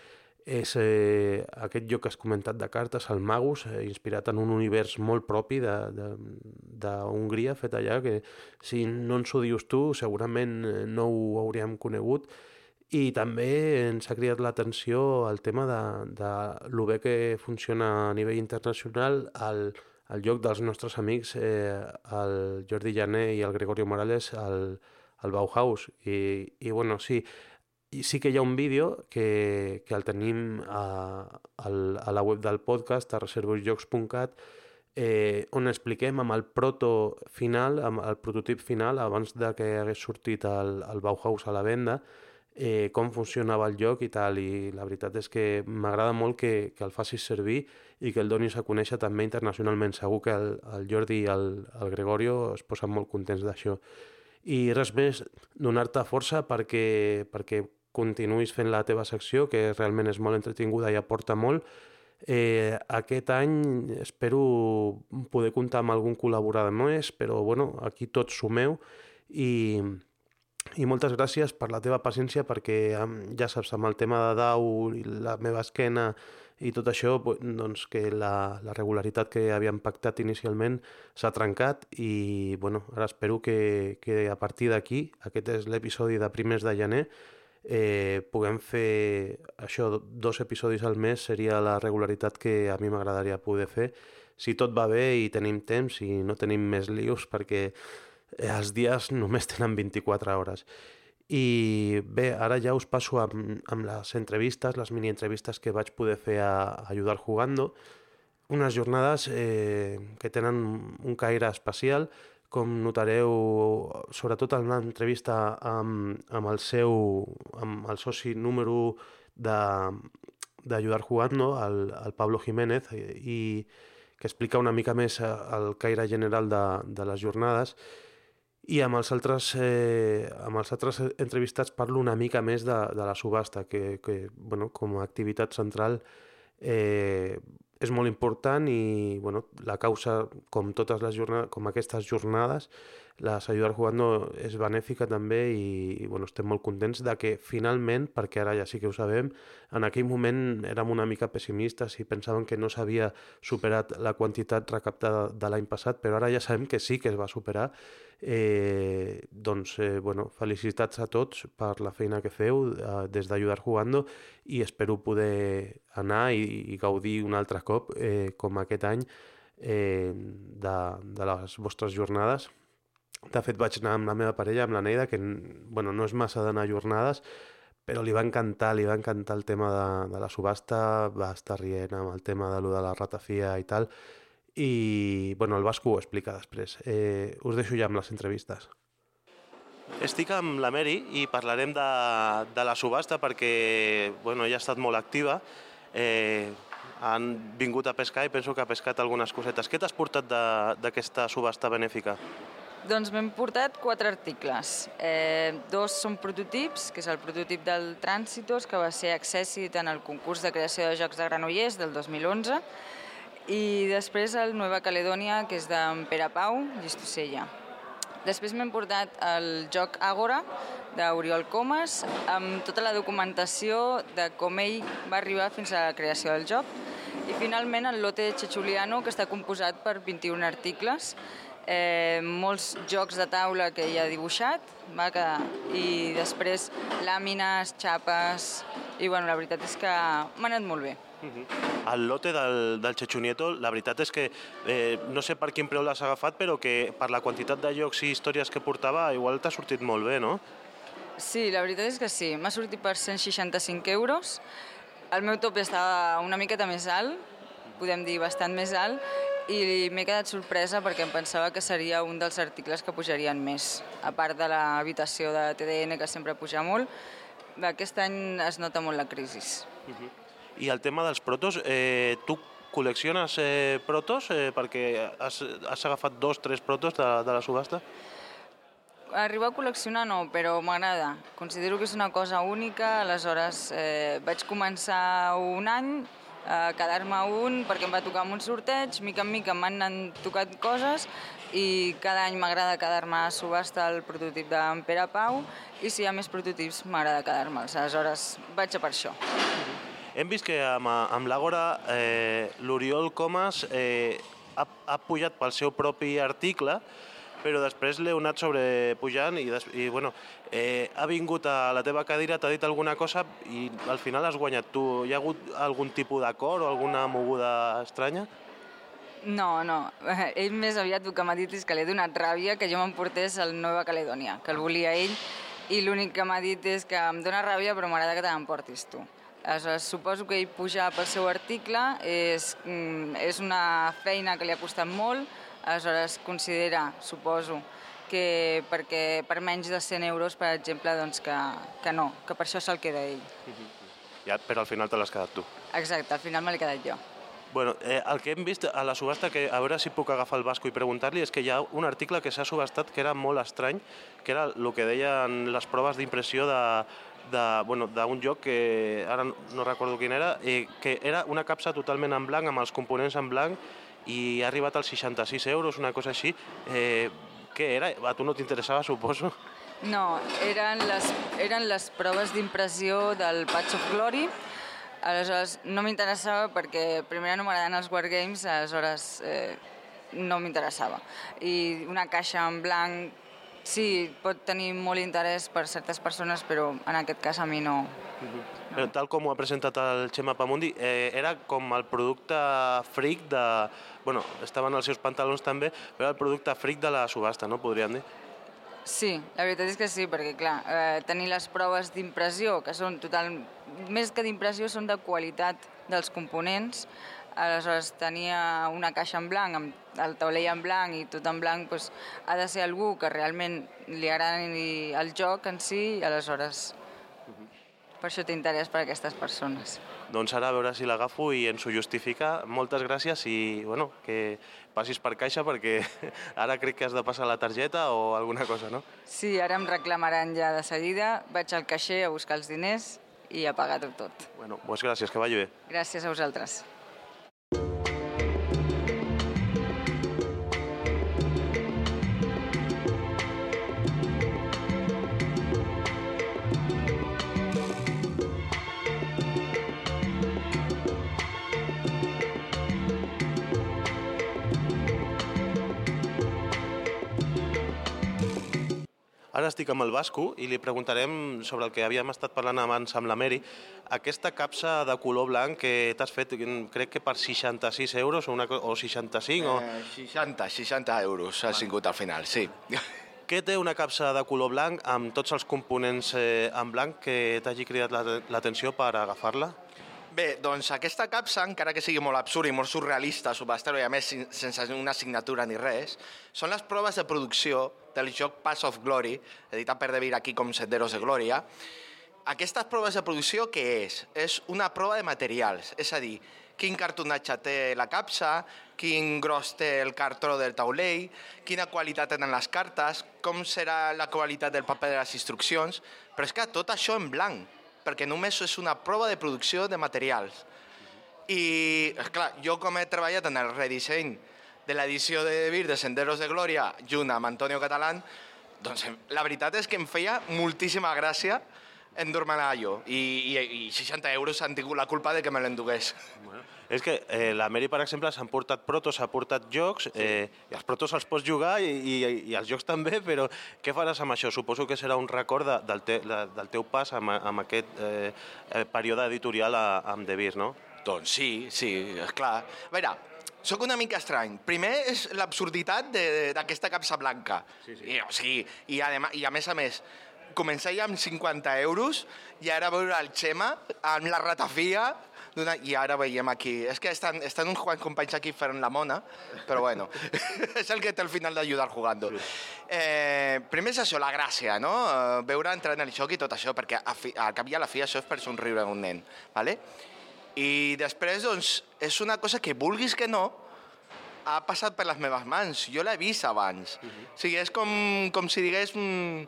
és eh, aquest joc que has comentat de cartes, el Magus, eh, inspirat en un univers molt propi d'Hongria, fet allà, que si no ens ho dius tu, segurament eh, no ho hauríem conegut, i també ens ha cridat l'atenció el tema de, de lo bé que funciona a nivell internacional el, el lloc dels nostres amics, eh, el Jordi Llané i el Gregorio Morales, al, al Bauhaus. I, i bueno, sí, i sí que hi ha un vídeo que, que el tenim a, a la web del podcast, a reservosjocs.cat, eh, on expliquem amb el proto final, amb el prototip final, abans de que hagués sortit el, el Bauhaus a la venda, eh, com funcionava el joc i tal, i la veritat és que m'agrada molt que, que el facis servir i que el donis a conèixer també internacionalment. Segur que el, el Jordi i el, el Gregorio es posen molt contents d'això. I res més, donar-te força perquè, perquè continuïs fent la teva secció, que realment és molt entretinguda i aporta molt. Eh, aquest any espero poder comptar amb algun col·laborador més, però bueno, aquí tots sumeu i, i moltes gràcies per la teva paciència perquè ja saps, amb el tema de Dau i la meva esquena i tot això, doncs que la, la regularitat que havíem pactat inicialment s'ha trencat i bueno, ara espero que, que a partir d'aquí, aquest és l'episodi de primers de gener, eh, puguem fer això, dos episodis al mes seria la regularitat que a mi m'agradaria poder fer si tot va bé i tenim temps i no tenim més lius perquè els dies només tenen 24 hores. I bé, ara ja us passo amb, amb les entrevistes, les mini-entrevistes que vaig poder fer a, a Ayudar Jugando, unes jornades eh, que tenen un caire especial, com notareu, sobretot en una entrevista amb, amb el seu, amb el soci número d'Ayudar Jugando, el, el Pablo Jiménez, i que explica una mica més el caire general de, de les jornades, i amb els altres, eh, amb els altres entrevistats parlo una mica més de, de la subhasta, que, que bueno, com a activitat central eh, és molt important i bueno, la causa, com totes les jornades, com aquestes jornades, la Ayudar Jugando és benèfica també i, i bueno, estem molt contents de que finalment, perquè ara ja sí que ho sabem, en aquell moment érem una mica pessimistes i pensàvem que no s'havia superat la quantitat recaptada de l'any passat, però ara ja sabem que sí que es va superar Eh, doncs, eh, bueno, felicitats a tots per la feina que feu eh, des d'Ajudar Jugando i espero poder anar i, i gaudir un altre cop, eh, com aquest any, eh, de, de les vostres jornades. De fet, vaig anar amb la meva parella, amb la Neida, que bueno, no és massa d'anar a jornades, però li va encantar, li va encantar el tema de, de la subhasta, va estar rient amb el tema de lo de la ratafia i tal, i bueno, el Vasco ho explica després. Eh, us deixo ja amb les entrevistes. Estic amb la Mary i parlarem de, de la subhasta perquè bueno, ella ha estat molt activa. Eh, han vingut a pescar i penso que ha pescat algunes cosetes. Què t'has portat d'aquesta subhasta benèfica? Doncs m'hem portat quatre articles. Eh, dos són prototips, que és el prototip del Trànsitos, que va ser accèssit en el concurs de creació de jocs de Granollers del 2011, i després el Nueva Caledònia, que és d'en Pere Pau, Llistosella. Després m'hem portat el joc Àgora, d'Oriol Comas, amb tota la documentació de com ell va arribar fins a la creació del joc. I finalment el lote Chechuliano, que està composat per 21 articles, eh, molts jocs de taula que ell ha dibuixat, va, que, i després làmines, xapes, i bueno, la veritat és que m'ha anat molt bé. El lote del, del Chechunieto, la veritat és que eh, no sé per quin preu l'has agafat, però que per la quantitat de llocs i històries que portava, igual t'ha sortit molt bé, no? Sí, la veritat és que sí. M'ha sortit per 165 euros. El meu top estava una miqueta més alt, podem dir bastant més alt, i m'he quedat sorpresa perquè em pensava que seria un dels articles que pujarien més, a part de l'habitació de TDN, que sempre puja molt, aquest any es nota molt la crisi. Uh -huh. I el tema dels protos, eh, tu col·lecciones eh, protos eh, perquè has, has agafat dos, tres protos de, de la subhasta? Arribar a col·leccionar no, però m'agrada. Considero que és una cosa única, aleshores eh, vaig començar un any a quedar-me un perquè em va tocar un sorteig, mica en mica m'han tocat coses i cada any m'agrada quedar-me a subhasta el prototip d'en Pere Pau i si hi ha més prototips m'agrada quedar-me'ls, aleshores vaig a per això. Hem vist que amb, amb l'Àgora eh, l'Oriol Comas eh, ha, ha pujat pel seu propi article, però després l'heu anat sobrepujant i, des, i bueno, eh, ha vingut a la teva cadira, t'ha dit alguna cosa i al final has guanyat tu. Hi ha hagut algun tipus d'acord o alguna moguda estranya? No, no. <laughs> Ell més aviat el que m'ha dit és que li ha donat ràbia que jo m'emportés al Nova Caledònia, que el volia ell, i l'únic que m'ha dit és que em dóna ràbia però m'agrada que te n'emportis tu. Aleshores, suposo que ell pujar pel seu article és, mm, és una feina que li ha costat molt, aleshores considera, suposo, que perquè per menys de 100 euros, per exemple, doncs que, que no, que per això se'l queda ell. Ja, però al final te l'has quedat tu. Exacte, al final me l'he quedat jo. Bueno, eh, el que hem vist a la subhasta, que a veure si puc agafar el Vasco i preguntar-li, és que hi ha un article que s'ha subhastat que era molt estrany, que era el que deien les proves d'impressió de, d'un bueno, joc que ara no recordo quin era, eh, que era una capsa totalment en blanc, amb els components en blanc, i ha arribat als 66 euros, una cosa així. Eh, què era? A tu no t'interessava, suposo? No, eren les, eren les proves d'impressió del Patch of Glory, aleshores no m'interessava perquè primer no m'agraden els Wargames, aleshores eh, no m'interessava. I una caixa en blanc Sí, pot tenir molt interès per certes persones, però en aquest cas a mi no. Però tal com ho ha presentat el Xema Pamundi, eh, era com el producte fric de... Bueno, estaven els seus pantalons també, però el producte fric de la subhasta, no? Podríem dir. Sí, la veritat és que sí, perquè clar, eh, tenir les proves d'impressió, que són total... Més que d'impressió, són de qualitat dels components, aleshores tenia una caixa en blanc, amb el taulell en blanc i tot en blanc, doncs, ha de ser algú que realment li agradi el joc en si, i aleshores per això té interès per aquestes persones. Doncs ara a veure si l'agafo i ens ho justifica. Moltes gràcies i bueno, que passis per caixa perquè <laughs> ara crec que has de passar la targeta o alguna cosa, no? Sí, ara em reclamaran ja de seguida. Vaig al caixer a buscar els diners i a pagar-ho tot. Bueno, doncs gràcies, que vagi bé. Gràcies a vosaltres. Ara estic amb el Basco i li preguntarem sobre el que havíem estat parlant abans amb la Mary. Aquesta capsa de color blanc que t'has fet, crec que per 66 euros o, una, o 65 o... Eh, 60, 60 euros ha sigut al final, sí. <laughs> Què té una capsa de color blanc amb tots els components eh, en blanc que t'hagi cridat la- l'atenció per agafar-la? Bé, doncs aquesta capsa, encara que sigui molt absurd i molt surrealista, subhastar i a més sense una signatura ni res, són les proves de producció del joc Pass of Glory, editat per Devir aquí com Senderos de Glòria. Aquestes proves de producció què és? És una prova de materials, és a dir, quin cartonatge té la capsa, quin gros té el cartró del taulell, quina qualitat tenen les cartes, com serà la qualitat del paper de les instruccions, però és que tot això en blanc, perquè només és una prova de producció de materials. I, esclar, jo com he treballat en el redisseny de l'edició de Vir de Senderos de Glòria, junt amb Antonio Catalán, doncs la veritat és que em feia moltíssima gràcia endur-me-la jo. I, i, I 60 euros han tingut la culpa de que me l'endugués. Bueno, és que eh, la Mary, per exemple, s'han portat protos, s'ha portat jocs, eh, i els protos els pots jugar i, i, i els jocs també, però què faràs amb això? Suposo que serà un record de, del, te, de, del teu pas amb, amb aquest eh, eh, període editorial a, amb The Beers, no? Doncs sí, sí, és clar. A veure, sóc una mica estrany. Primer és l'absurditat de- d'aquesta capsa blanca. Sí, sí. I, o sigui, i, a, i a més a més, començar ja amb 50 euros i ara veure el Xema amb la ratafia d'una- i ara veiem aquí. És que estan, estan uns quants companys aquí fent la mona, però bueno, <laughs> <laughs> és el que té al final d'ajudar jugant. Eh, primer és això, la gràcia, no? Eh, Veure entrar en el joc i tot això, perquè a fi, al cap i a la fi això és per somriure a un nen, ¿vale? I després, doncs, és una cosa que vulguis que no, ha passat per les meves mans. Jo l'he vist abans. O sigui, és com, com si digués un,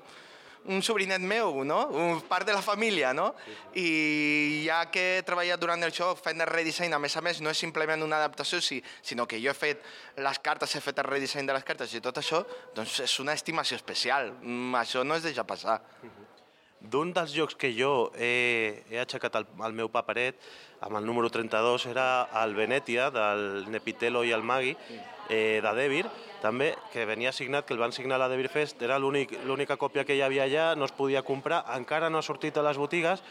un sobrinet meu, no? Un part de la família, no? I ja que he treballat durant el joc fent el redisseny, a més a més, no és simplement una adaptació, sí, sinó que jo he fet les cartes, he fet el redisseny de les cartes i tot això, doncs és una estimació especial. Mm, això no es deixa passar. D'un dels jocs que jo he, he aixecat al, al meu paperet, amb el número 32, era el Venetia, del Nepitelo i el Magui, eh, de Devir, també, que venia signat, que el van signar a la Devir Fest, era l'únic- l'única còpia que hi havia allà, no es podia comprar, encara no ha sortit a les botigues,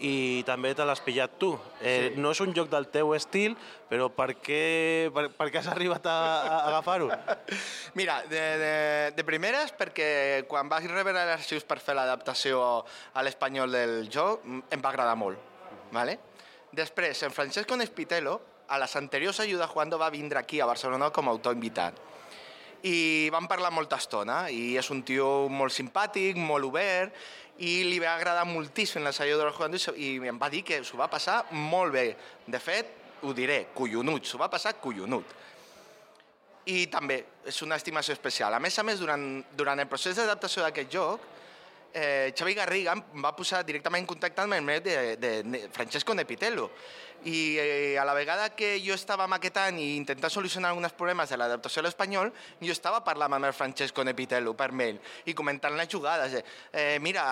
i també te l'has pillat tu. Eh, sí. No és un joc del teu estil, però per què, per, per què has arribat a, a agafar-ho? <laughs> Mira, de, de, de primeres, perquè quan vaig rebre els arxius per fer l'adaptació a l'espanyol del joc, m- em va agradar molt. Vale? Després, en Francesco Nespitelo, a les anteriors Ayuda Jugando va vindre aquí a Barcelona com a autor invitat. I vam parlar molta estona, i és un tio molt simpàtic, molt obert, i li va agradar moltíssim Ayuda Jugando i se- i em va dir que s'ho va passar molt bé. De fet, ho diré, collonut, s'ho va passar collonut i també és una estimació especial. A més a més, durant, durant el procés d'adaptació d'aquest joc, eh, Xavi Garriga em va posar directament en contacte amb el meu de, de, de Francesco Nepitello. I eh, a la vegada que jo estava maquetant i intentant solucionar alguns problemes de l'adaptació a l'espanyol, jo estava parlant amb el Francesco Nepitello per mail i comentant les jugades. Eh, mira,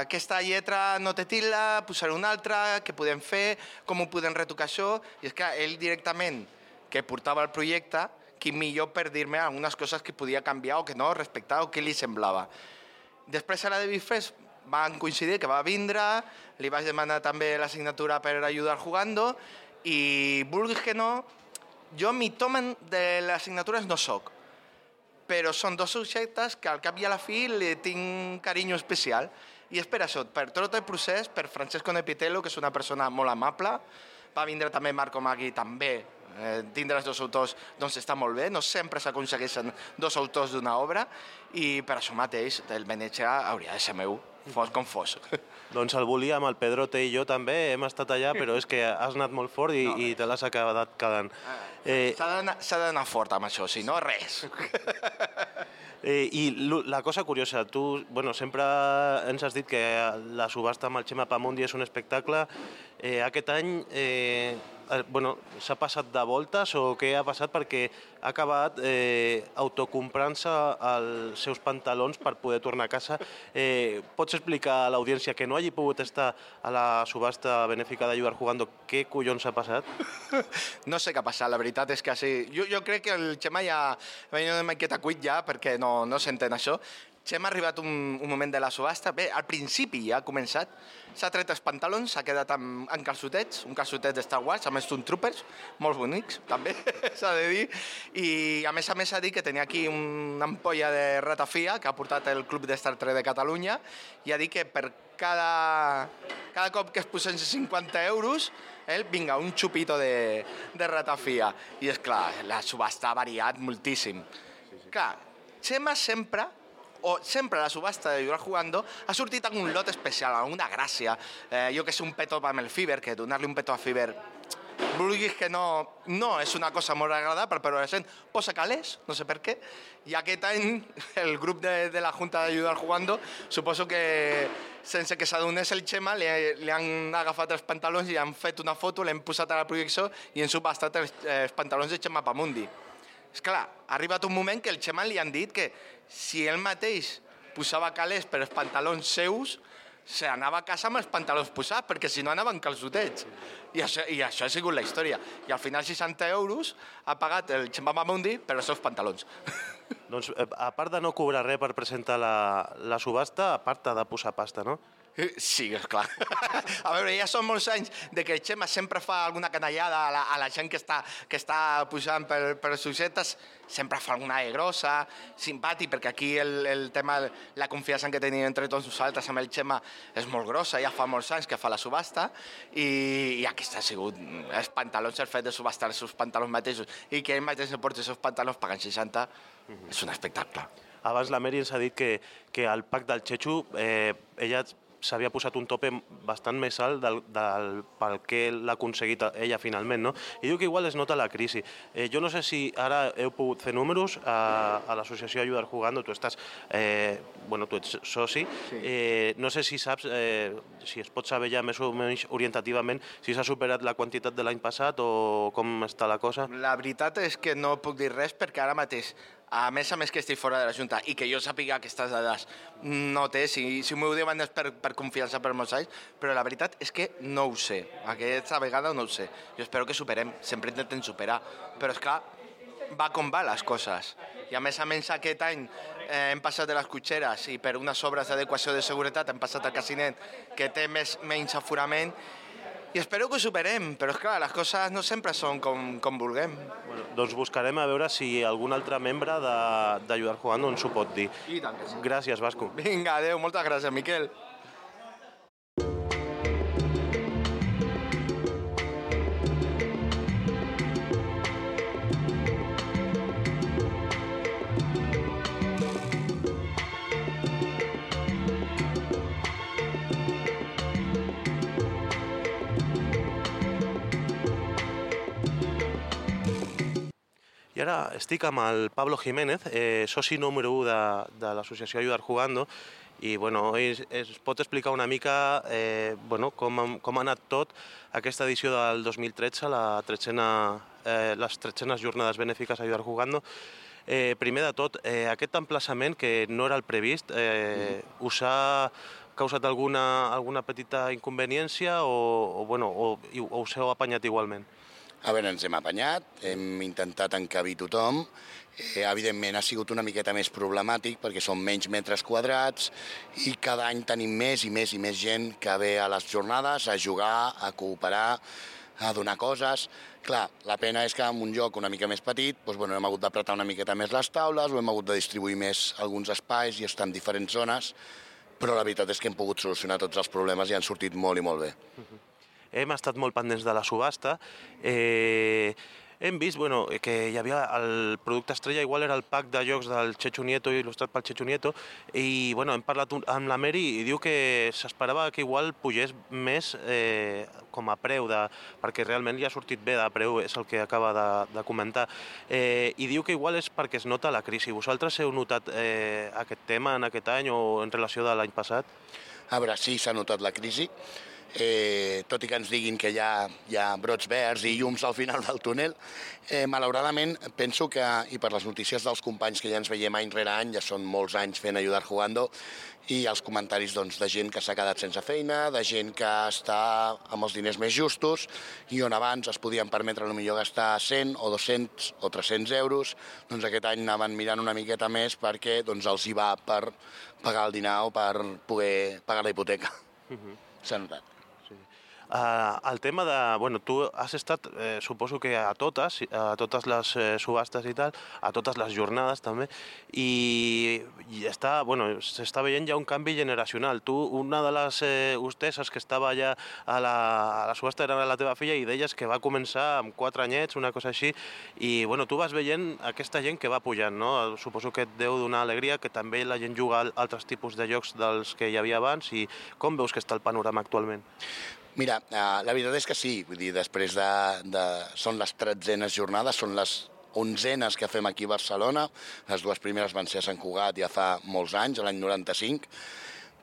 aquesta lletra no té tilda, posaré una altra, què podem fer, com ho podem retocar això... I és que ell directament, que portava el projecte, qui millor per dir-me algunes coses que podia canviar o que no, respectar o què li semblava. Després a la de Bifes van coincidir que va vindre, li vaig demanar també la signatura per ajudar jugando i vulguis que no, jo mitomen de les signatures no sóc, però són dos subjectes que al cap i a la fi li tinc carinyo especial. I és per això, per tot el procés, per Francesco Nepitello, que és una persona molt amable, va vindre també Marco Magui, també, eh, tindre els dos autors doncs està molt bé, no sempre s'aconsegueixen dos autors d'una obra, i per això mateix el Venècia hauria de ser meu, fos com fos. <laughs> Doncs el volíem, el Pedrote i jo també, hem estat allà, però és que has anat molt fort i, no. i te l'has acabat quedant. Eh, D'anar- s'ha d'anar fort amb això, si no, res. <laughs> Eh, I la cosa curiosa, tu bueno, sempre ens has dit que la subhasta amb el Xema Pamundi és un espectacle. Eh, aquest any eh, eh, bueno, s'ha passat de voltes o què ha passat perquè ha acabat eh, autocomprant-se els seus pantalons per poder tornar a casa. Eh, pots explicar a l'audiència que no hagi pogut estar a la subhasta benèfica de Jugar Jugando què collons ha passat? <laughs> No sé què ha passat, la veritat és que sí. Jo, jo crec que el Xema ja venia una miqueta cuit ja, perquè no, no s'entén això. Xema ha arribat un, un moment de la subhasta. Bé, al principi ja ha començat. S'ha tret els pantalons, s'ha quedat amb, amb calçotets, un calçotet de Star Wars, amb Stormtroopers, molt bonics, també, <laughs> s'ha de dir. I a més a més s'ha dit que tenia aquí una ampolla de ratafia que ha portat el Club de Star Trek de Catalunya i ha dit que per cada, cada cop que es posen 50 euros, eh, vinga, un xupito de, de ratafia. I és clar, la subhasta ha variat moltíssim. Clar, Xema sempre o sempre a la subhasta de Jugar Jugando ha sortit algun lot especial, alguna gràcia. Eh, jo que sé, un petó amb el Fiber, que donar-li un petó a Fiber vulguis que no, no és una cosa molt agradable, però la gent posa calés, no sé per què, i aquest any <laughs> el grup de, de la Junta d'Ajudar Jugando, suposo que sense que s'adonés el Xema, li, li han agafat els pantalons i han fet una foto, l'hem posat a la projecció i han subhastat els, els pantalons de Xema Pamundi. És clar, ha arribat un moment que el Xema li han dit que si ell mateix posava calés per els pantalons seus, se anava a casa amb els pantalons posats, perquè si no anaven calçotets. I això, I això ha sigut la història. I al final 60 euros ha pagat el Xema Mamundi per els seus pantalons. Doncs, eh, a part de no cobrar res per presentar la, la subhasta, a part de posar pasta, no? <laughs> Sí, és clar. A veure, ja són molts anys de que Xema sempre fa alguna canallada a la, a la gent que està, que està pujant per, per sujetes, sempre fa alguna de grossa, simpàtic, perquè aquí el, el tema, la confiança que tenim entre tots nosaltres amb el Xema és molt grossa, ja fa molts anys que fa la subhasta, i, i aquesta ha sigut els pantalons, el fet de subhastar els seus pantalons mateixos, i que ell mateix se porti els seus pantalons pagant 60, mm -hmm. és un espectacle. Abans la Mary ens ha dit que, que al pack del Chechu eh, ella s'havia posat un tope bastant més alt del, del, pel que l'ha aconseguit ella finalment, no? I diu que igual es nota la crisi. Eh, jo no sé si ara heu pogut fer números a, a l'associació Ayudar Jugando, tu estàs, eh, bueno, tu ets soci, sí. eh, no sé si saps, eh, si es pot saber ja més o menys orientativament si s'ha superat la quantitat de l'any passat o com està la cosa? La veritat és que no puc dir res perquè ara mateix a més a més que estic fora de la Junta i que jo sàpiga aquestes dades no té, si, si m'ho diuen és per, per confiança per molts anys, però la veritat és que no ho sé, aquesta vegada no ho sé. Jo espero que superem, sempre intentem superar, però és clar, va com va les coses. I a més a més aquest any eh, hem passat de les cotxeres i per unes obres d'adequació de seguretat hem passat al casinet que té més, menys aforament i espero que ho superem, però és clar, les coses no sempre són com, com vulguem. Bueno, doncs buscarem a veure si algun altre membre d'Ajudar Jugando ens ho pot dir. I tant que sí. Gràcies, Vasco. Vinga, adeu, moltes gràcies, Miquel. I ara estic amb el Pablo Jiménez, eh, soci número 1 de, de l'associació Ayudar Jugando, i bueno, es, es pot explicar una mica eh, bueno, com, com ha anat tot aquesta edició del 2013, la tretzena, eh, les tretzenes jornades benèfiques Ayudar Jugando. Eh, primer de tot, eh, aquest emplaçament que no era el previst, eh, mm. us ha causat alguna, alguna petita inconveniència o, o, bueno, o, o us heu apanyat igualment? A veure, ens hem apanyat, hem intentat encabir tothom. Eh, evidentment ha sigut una miqueta més problemàtic perquè són menys metres quadrats i cada any tenim més i més i més gent que ve a les jornades a jugar, a cooperar, a donar coses. Clar, la pena és que en un lloc una mica més petit doncs, bueno, hem hagut d'apretar una miqueta més les taules o hem hagut de distribuir més alguns espais i estar en diferents zones, però la veritat és que hem pogut solucionar tots els problemes i han sortit molt i molt bé. Uh -huh hem estat molt pendents de la subhasta. Eh, hem vist bueno, que hi havia el producte estrella, igual era el pack de jocs del Checho Nieto, il·lustrat pel Checho Nieto, i bueno, hem parlat amb la Mary i diu que s'esperava que igual pugés més eh, com a preu, de, perquè realment li ha sortit bé de preu, és el que acaba de, de comentar. Eh, I diu que igual és perquè es nota la crisi. Vosaltres heu notat eh, aquest tema en aquest any o en relació de l'any passat? A veure, sí, s'ha notat la crisi eh, tot i que ens diguin que hi ha, hi ha brots verds i llums al final del túnel, eh, malauradament penso que, i per les notícies dels companys que ja ens veiem any rere any, ja són molts anys fent Ayudar Jugando, i els comentaris doncs, de gent que s'ha quedat sense feina, de gent que està amb els diners més justos i on abans es podien permetre millor gastar 100 o 200 o 300 euros, doncs aquest any anaven mirant una miqueta més perquè doncs, els hi va per pagar el dinar o per poder pagar la hipoteca. Uh -huh. S'ha notat. Uh, el tema de... Bueno, tu has estat, eh, suposo que a totes, a totes les eh, subhastes i tal, a totes les jornades també, i, i està, bueno, s'està veient ja un canvi generacional. Tu, una de les eh, hosteses que estava allà a la, a la subhasta era la teva filla i deies que va començar amb quatre anyets, una cosa així, i bueno, tu vas veient aquesta gent que va pujant, no? Suposo que et deu donar alegria que també la gent juga a altres tipus de jocs dels que hi havia abans i com veus que està el panorama actualment? Mira, eh, la veritat és que sí, vull dir, després de... de són les tretzenes jornades, són les onzenes que fem aquí a Barcelona, les dues primeres van ser a Sant Cugat ja fa molts anys, l'any 95,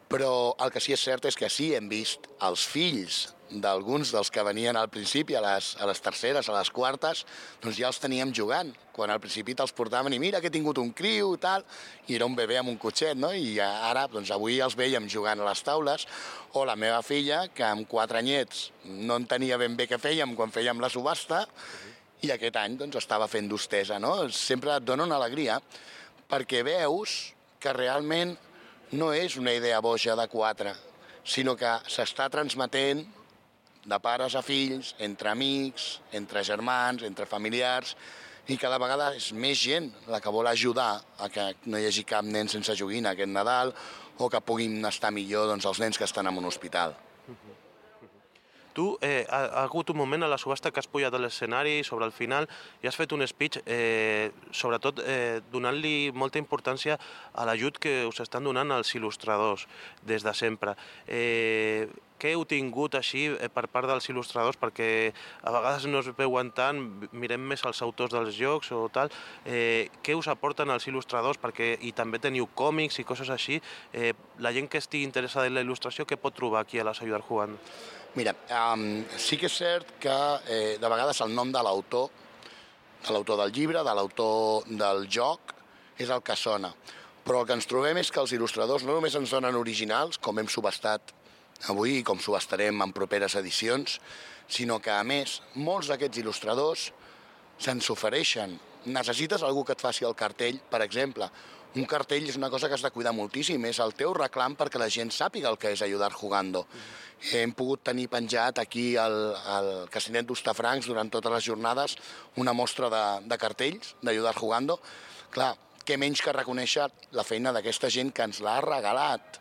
però el que sí és cert és que sí hem vist els fills d'alguns dels que venien al principi, a les, a les terceres, a les quartes, doncs ja els teníem jugant. Quan al principi te'ls portaven i mira que he tingut un criu, tal, i era un bebè amb un cotxet, no? I ara, doncs avui els veiem jugant a les taules, o la meva filla, que amb quatre anyets no entenia ben bé què fèiem quan fèiem la subhasta, i aquest any doncs, estava fent d'hostesa, no? Sempre et dona una alegria, perquè veus que realment no és una idea boja de quatre, sinó que s'està transmetent de pares a fills, entre amics, entre germans, entre familiars, i cada vegada és més gent la que vol ajudar a que no hi hagi cap nen sense joguina aquest Nadal o que puguin estar millor doncs, els nens que estan en un hospital. Tu eh, ha, ha hagut un moment a la subhasta que has pujat a l'escenari sobre el final i has fet un speech, eh, sobretot eh, donant-li molta importància a l'ajut que us estan donant els il·lustradors des de sempre. Eh, què heu tingut així eh, per part dels il·lustradors? Perquè a vegades no es veuen tant, mirem més els autors dels jocs o tal. Eh, què us aporten els il·lustradors? Perquè, I també teniu còmics i coses així. Eh, la gent que estigui interessada en la il·lustració, què pot trobar aquí a les Ayudar Jugant? Mira, um, sí que és cert que eh, de vegades el nom de l'autor, de l'autor del llibre, de l'autor del joc, és el que sona. Però el que ens trobem és que els il·lustradors no només ens donen originals, com hem subestat avui i com subestarem en properes edicions, sinó que, a més, molts d'aquests il·lustradors se'ns ofereixen. Necessites algú que et faci el cartell, per exemple, un cartell és una cosa que has de cuidar moltíssim, és el teu reclam perquè la gent sàpiga el que és Ayudar Jugando. Mm. Hem pogut tenir penjat aquí al, al Casinet d'Ustafrancs durant totes les jornades una mostra de, de cartells d'Ayudar Jugando. Clar, què menys que reconèixer la feina d'aquesta gent que ens l'ha regalat,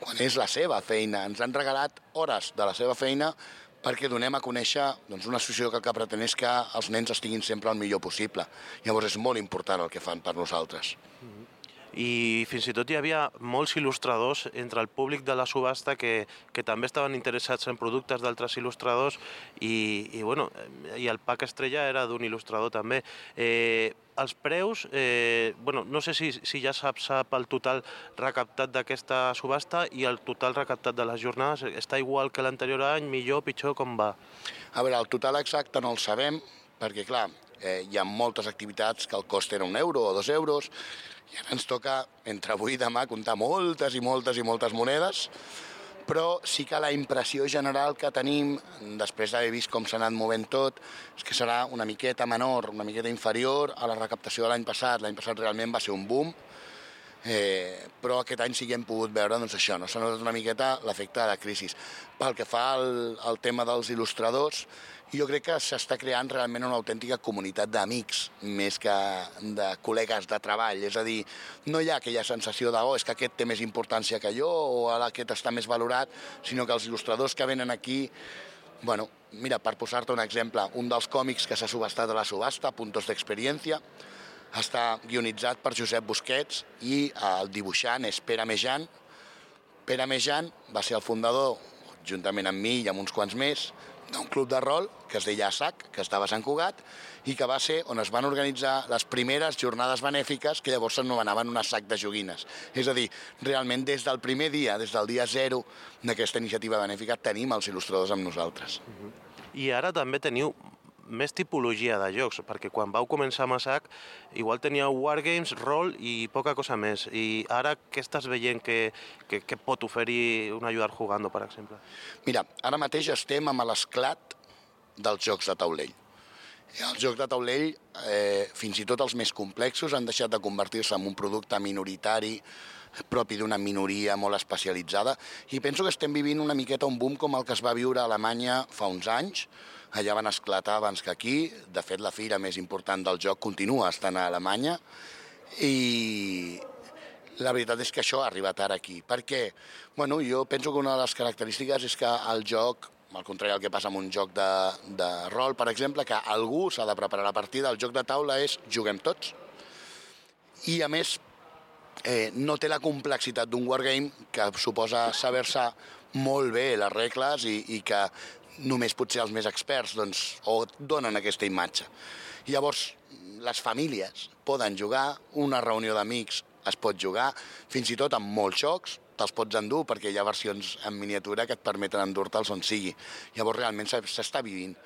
quan és la seva feina. Ens han regalat hores de la seva feina perquè donem a conèixer doncs, una associació que el que pretén és que els nens estiguin sempre el millor possible. Llavors és molt important el que fan per nosaltres. Mm -hmm i fins i tot hi havia molts il·lustradors entre el públic de la subhasta que, que també estaven interessats en productes d'altres il·lustradors i, i, bueno, i el pack estrella era d'un il·lustrador també. Eh, els preus, eh, bueno, no sé si, si ja sap, sap el total recaptat d'aquesta subhasta i el total recaptat de les jornades, està igual que l'anterior any, millor, pitjor, com va? A veure, el total exacte no el sabem, perquè clar, eh, hi ha moltes activitats que el cost era un euro o dos euros, i ara ens toca, entre avui i demà, comptar moltes i moltes i moltes monedes, però sí que la impressió general que tenim, després d'haver vist com s'ha anat movent tot, és que serà una miqueta menor, una miqueta inferior a la recaptació de l'any passat. L'any passat realment va ser un boom, eh, però aquest any sí que hem pogut veure doncs, això, no s'ha notat una miqueta l'efecte de la crisi. Pel que fa al, al tema dels il·lustradors, jo crec que s'està creant realment una autèntica comunitat d'amics més que de col·legues de treball. És a dir, no hi ha aquella sensació de oh, és que aquest té més importància que jo o aquest està més valorat, sinó que els il·lustradors que venen aquí Bueno, mira, per posar-te un exemple, un dels còmics que s'ha subestat a la subhasta, Puntos d'Experiència, està guionitzat per Josep Busquets i el dibuixant és Pere Mejan. Pere Mejan va ser el fundador, juntament amb mi i amb uns quants més, d'un club de rol que es deia SAC, que estava a Sant Cugat, i que va ser on es van organitzar les primeres jornades benèfiques que llavors s'anomenaven una SAC de joguines. És a dir, realment des del primer dia, des del dia zero d'aquesta iniciativa benèfica, tenim els il·lustradors amb nosaltres. I ara també teniu més tipologia de jocs, perquè quan vau començar a Massac igual teníeu Wargames, rol i poca cosa més. I ara què estàs veient que, que, que pot oferir un ajudar jugando, per exemple? Mira, ara mateix estem amb l'esclat dels jocs de taulell. Els jocs de taulell, eh, fins i tot els més complexos, han deixat de convertir-se en un producte minoritari propi d'una minoria molt especialitzada i penso que estem vivint una miqueta un boom com el que es va viure a Alemanya fa uns anys, allà van esclatar abans que aquí, de fet la fira més important del joc continua estant a Alemanya i la veritat és que això ha arribat ara aquí. Per què? Bueno, jo penso que una de les característiques és que el joc, al contrari del que passa amb un joc de, de rol, per exemple, que algú s'ha de preparar la partida, el joc de taula és juguem tots. I a més, eh, no té la complexitat d'un wargame que suposa saber-se molt bé les regles i, i que només potser els més experts doncs, o donen aquesta imatge. Llavors, les famílies poden jugar, una reunió d'amics es pot jugar, fins i tot amb molts jocs, te'ls pots endur perquè hi ha versions en miniatura que et permeten endur-te'ls on sigui. Llavors realment s'està vivint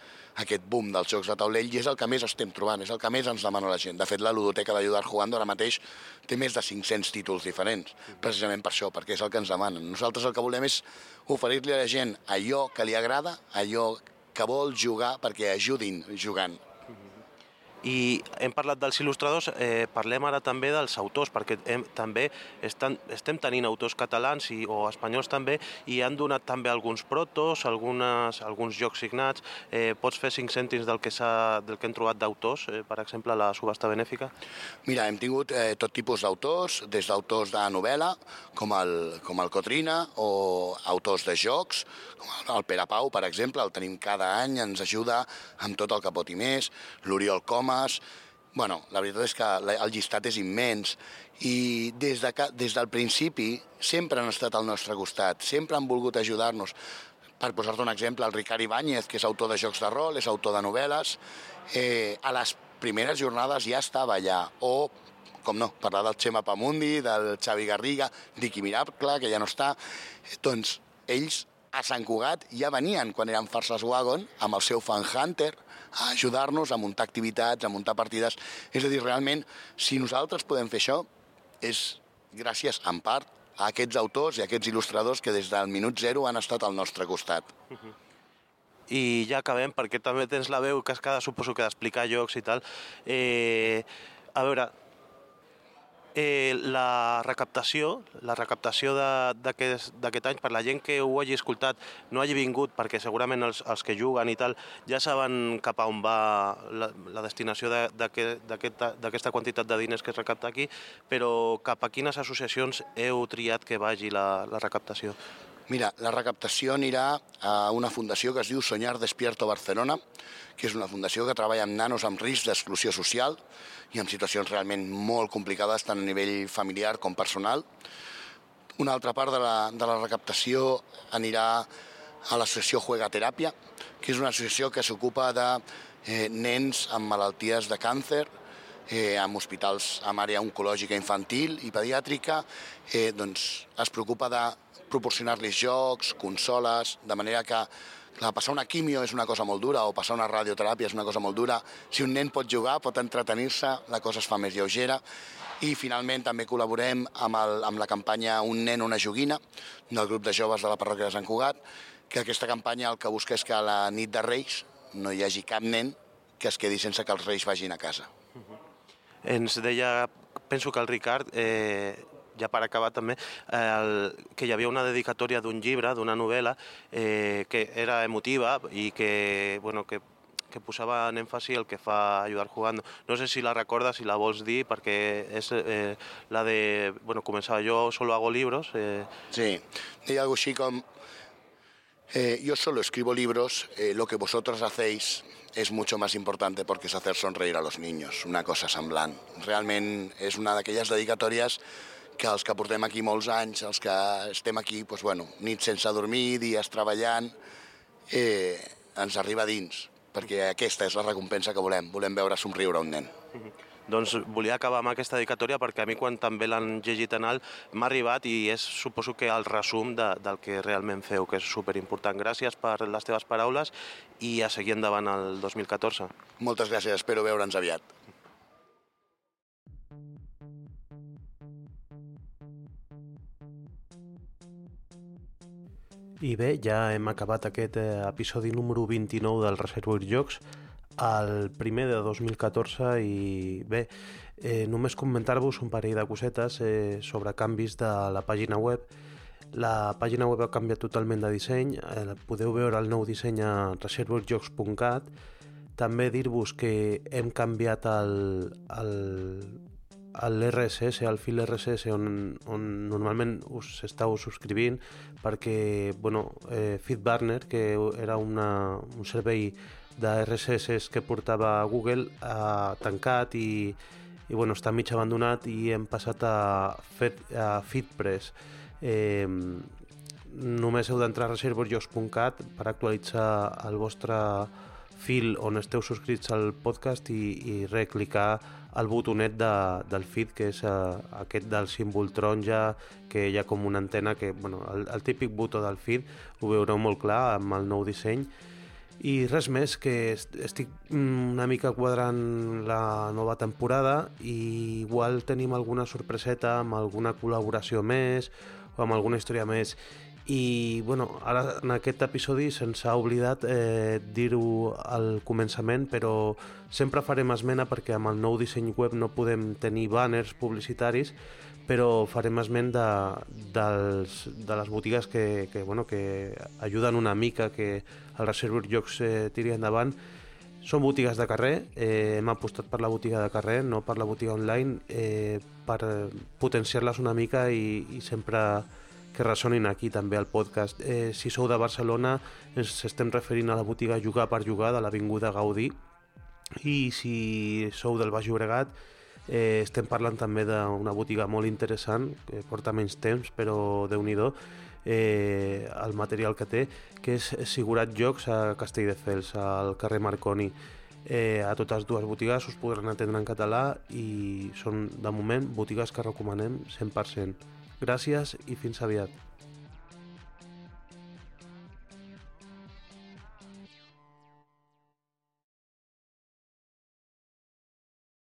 aquest boom dels jocs de taulell i és el que més estem trobant, és el que més ens demana la gent. De fet, la ludoteca d'Ajudar Jugando ara mateix té més de 500 títols diferents, precisament per això, perquè és el que ens demanen. Nosaltres el que volem és oferir-li a la gent allò que li agrada, allò que vol jugar perquè ajudin jugant. I hem parlat dels il·lustradors, eh, parlem ara també dels autors, perquè hem, també estan, estem tenint autors catalans i, o espanyols també, i han donat també alguns protos, algunes, alguns jocs signats. Eh, pots fer cinc cèntims del que, del que hem trobat d'autors, eh, per exemple, la subhasta benèfica? Mira, hem tingut eh, tot tipus d'autors, des d'autors de novel·la, com el, com el Cotrina, o autors de jocs, com el Pere Pau, per exemple, el tenim cada any, ens ajuda amb tot el que pot i més, l'Oriol Coma, idiomes... Bueno, la veritat és que el llistat és immens i des, de, des del principi sempre han estat al nostre costat, sempre han volgut ajudar-nos. Per posar-te un exemple, el Ricard Ibáñez, que és autor de jocs de rol, és autor de novel·les, eh, a les primeres jornades ja estava allà, o com no, parlar del Xema Pamundi, del Xavi Garriga, Diqui Miracle, que ja no està, doncs ells a Sant Cugat ja venien, quan eren Farses Wagon, amb el seu Fan Hunter, a ajudar-nos a muntar activitats, a muntar partides. És a dir, realment, si nosaltres podem fer això, és gràcies, en part, a aquests autors i a aquests il·lustradors que des del minut zero han estat al nostre costat. I ja acabem, perquè també tens la veu cascada, suposo que d'explicar jocs i tal. Eh, a veure, eh, la recaptació, la recaptació d'aquest any, per la gent que ho hagi escoltat, no hagi vingut, perquè segurament els, els que juguen i tal ja saben cap a on va la, la destinació d'aquesta aquest, quantitat de diners que es recapta aquí, però cap a quines associacions heu triat que vagi la, la recaptació? Mira, la recaptació anirà a una fundació que es diu Soñar Despierto Barcelona, que és una fundació que treballa amb nanos amb risc d'exclusió social i amb situacions realment molt complicades tant a nivell familiar com personal. Una altra part de la, de la recaptació anirà a l'associació Juega Teràpia, que és una associació que s'ocupa de eh, nens amb malalties de càncer, eh, amb hospitals amb àrea oncològica infantil i pediàtrica, eh, doncs es preocupa de proporcionar-los jocs, consoles, de manera que Clar, passar una quimio és una cosa molt dura o passar una radioteràpia és una cosa molt dura. Si un nen pot jugar, pot entretenir-se, la cosa es fa més lleugera. I finalment també col·laborem amb, el, amb la campanya Un nen, una joguina, del grup de joves de la parròquia de Sant Cugat, que aquesta campanya el que busca és que a la nit de Reis no hi hagi cap nen que es quedi sense que els Reis vagin a casa. Ens deia, penso que el Ricard, eh, ja per acabar també, el, que hi havia una dedicatòria d'un llibre, d'una novel·la, eh, que era emotiva i que, bueno, que que posava en èmfasi el que fa Ayudar Jugando. No sé si la recordes, si la vols dir, perquè és eh, la de... Bueno, començava jo solo hago libros. Eh... Sí, deia algo així com... Eh, yo solo escribo libros, eh, lo que vosotros hacéis es mucho más importante porque es hacer sonreír a los niños, una cosa semblant. Realment és una d'aquelles dedicatòries que els que portem aquí molts anys, els que estem aquí, doncs, bueno, nits sense dormir, dies treballant, eh, ens arriba dins, perquè aquesta és la recompensa que volem. Volem veure somriure un nen. Doncs volia acabar amb aquesta dedicatòria perquè a mi quan també l'han llegit en alt m'ha arribat i és suposo que el resum de, del que realment feu, que és superimportant. Gràcies per les teves paraules i a seguir endavant el 2014. Moltes gràcies, espero veure'ns aviat. I bé, ja hem acabat aquest eh, episodi número 29 del Reservoir Jocs, el primer de 2014 i bé, eh, només comentar-vos un parell de cosetes eh, sobre canvis de la pàgina web. La pàgina web ha canviat totalment de disseny, eh, podeu veure el nou disseny a reservoirjocs.cat. També dir-vos que hem canviat el, el, l'RSS, el fil RSS on, on normalment us estàu subscrivint perquè bueno, eh, FeedBurner, que era una, un servei de RSS que portava Google, ha tancat i, i bueno, està mig abandonat i hem passat a, Fed, a FeedPress. Eh, només heu d'entrar a reservorjos.cat per actualitzar el vostre fil on esteu subscrits al podcast i, i reclicar el botonet de, del feed, que és uh, aquest del símbol taronja, que hi ha com una antena, que, bueno, el, el típic botó del feed, ho veureu molt clar amb el nou disseny. I res més, que estic una mica quadrant la nova temporada i igual tenim alguna sorpreseta amb alguna col·laboració més o amb alguna història més i bueno, ara en aquest episodi se'ns ha oblidat eh, dir-ho al començament però sempre farem esmena perquè amb el nou disseny web no podem tenir banners publicitaris però farem esment de, dels, de les botigues que, que, bueno, que ajuden una mica que el Reservoir Jocs eh, tiri endavant són botigues de carrer, eh, hem apostat per la botiga de carrer, no per la botiga online, eh, per potenciar-les una mica i, i sempre que ressonin aquí també al podcast. Eh, si sou de Barcelona, ens estem referint a la botiga Jugar per Jugar de l'Avinguda Gaudí i si sou del Baix Llobregat, eh, estem parlant també d'una botiga molt interessant, que porta menys temps, però déu nhi eh, el material que té, que és Sigurat Jocs a Castelldefels, al carrer Marconi. Eh, a totes dues botigues us podran atendre en català i són, de moment, botigues que recomanem 100%. Gràcies i fins aviat.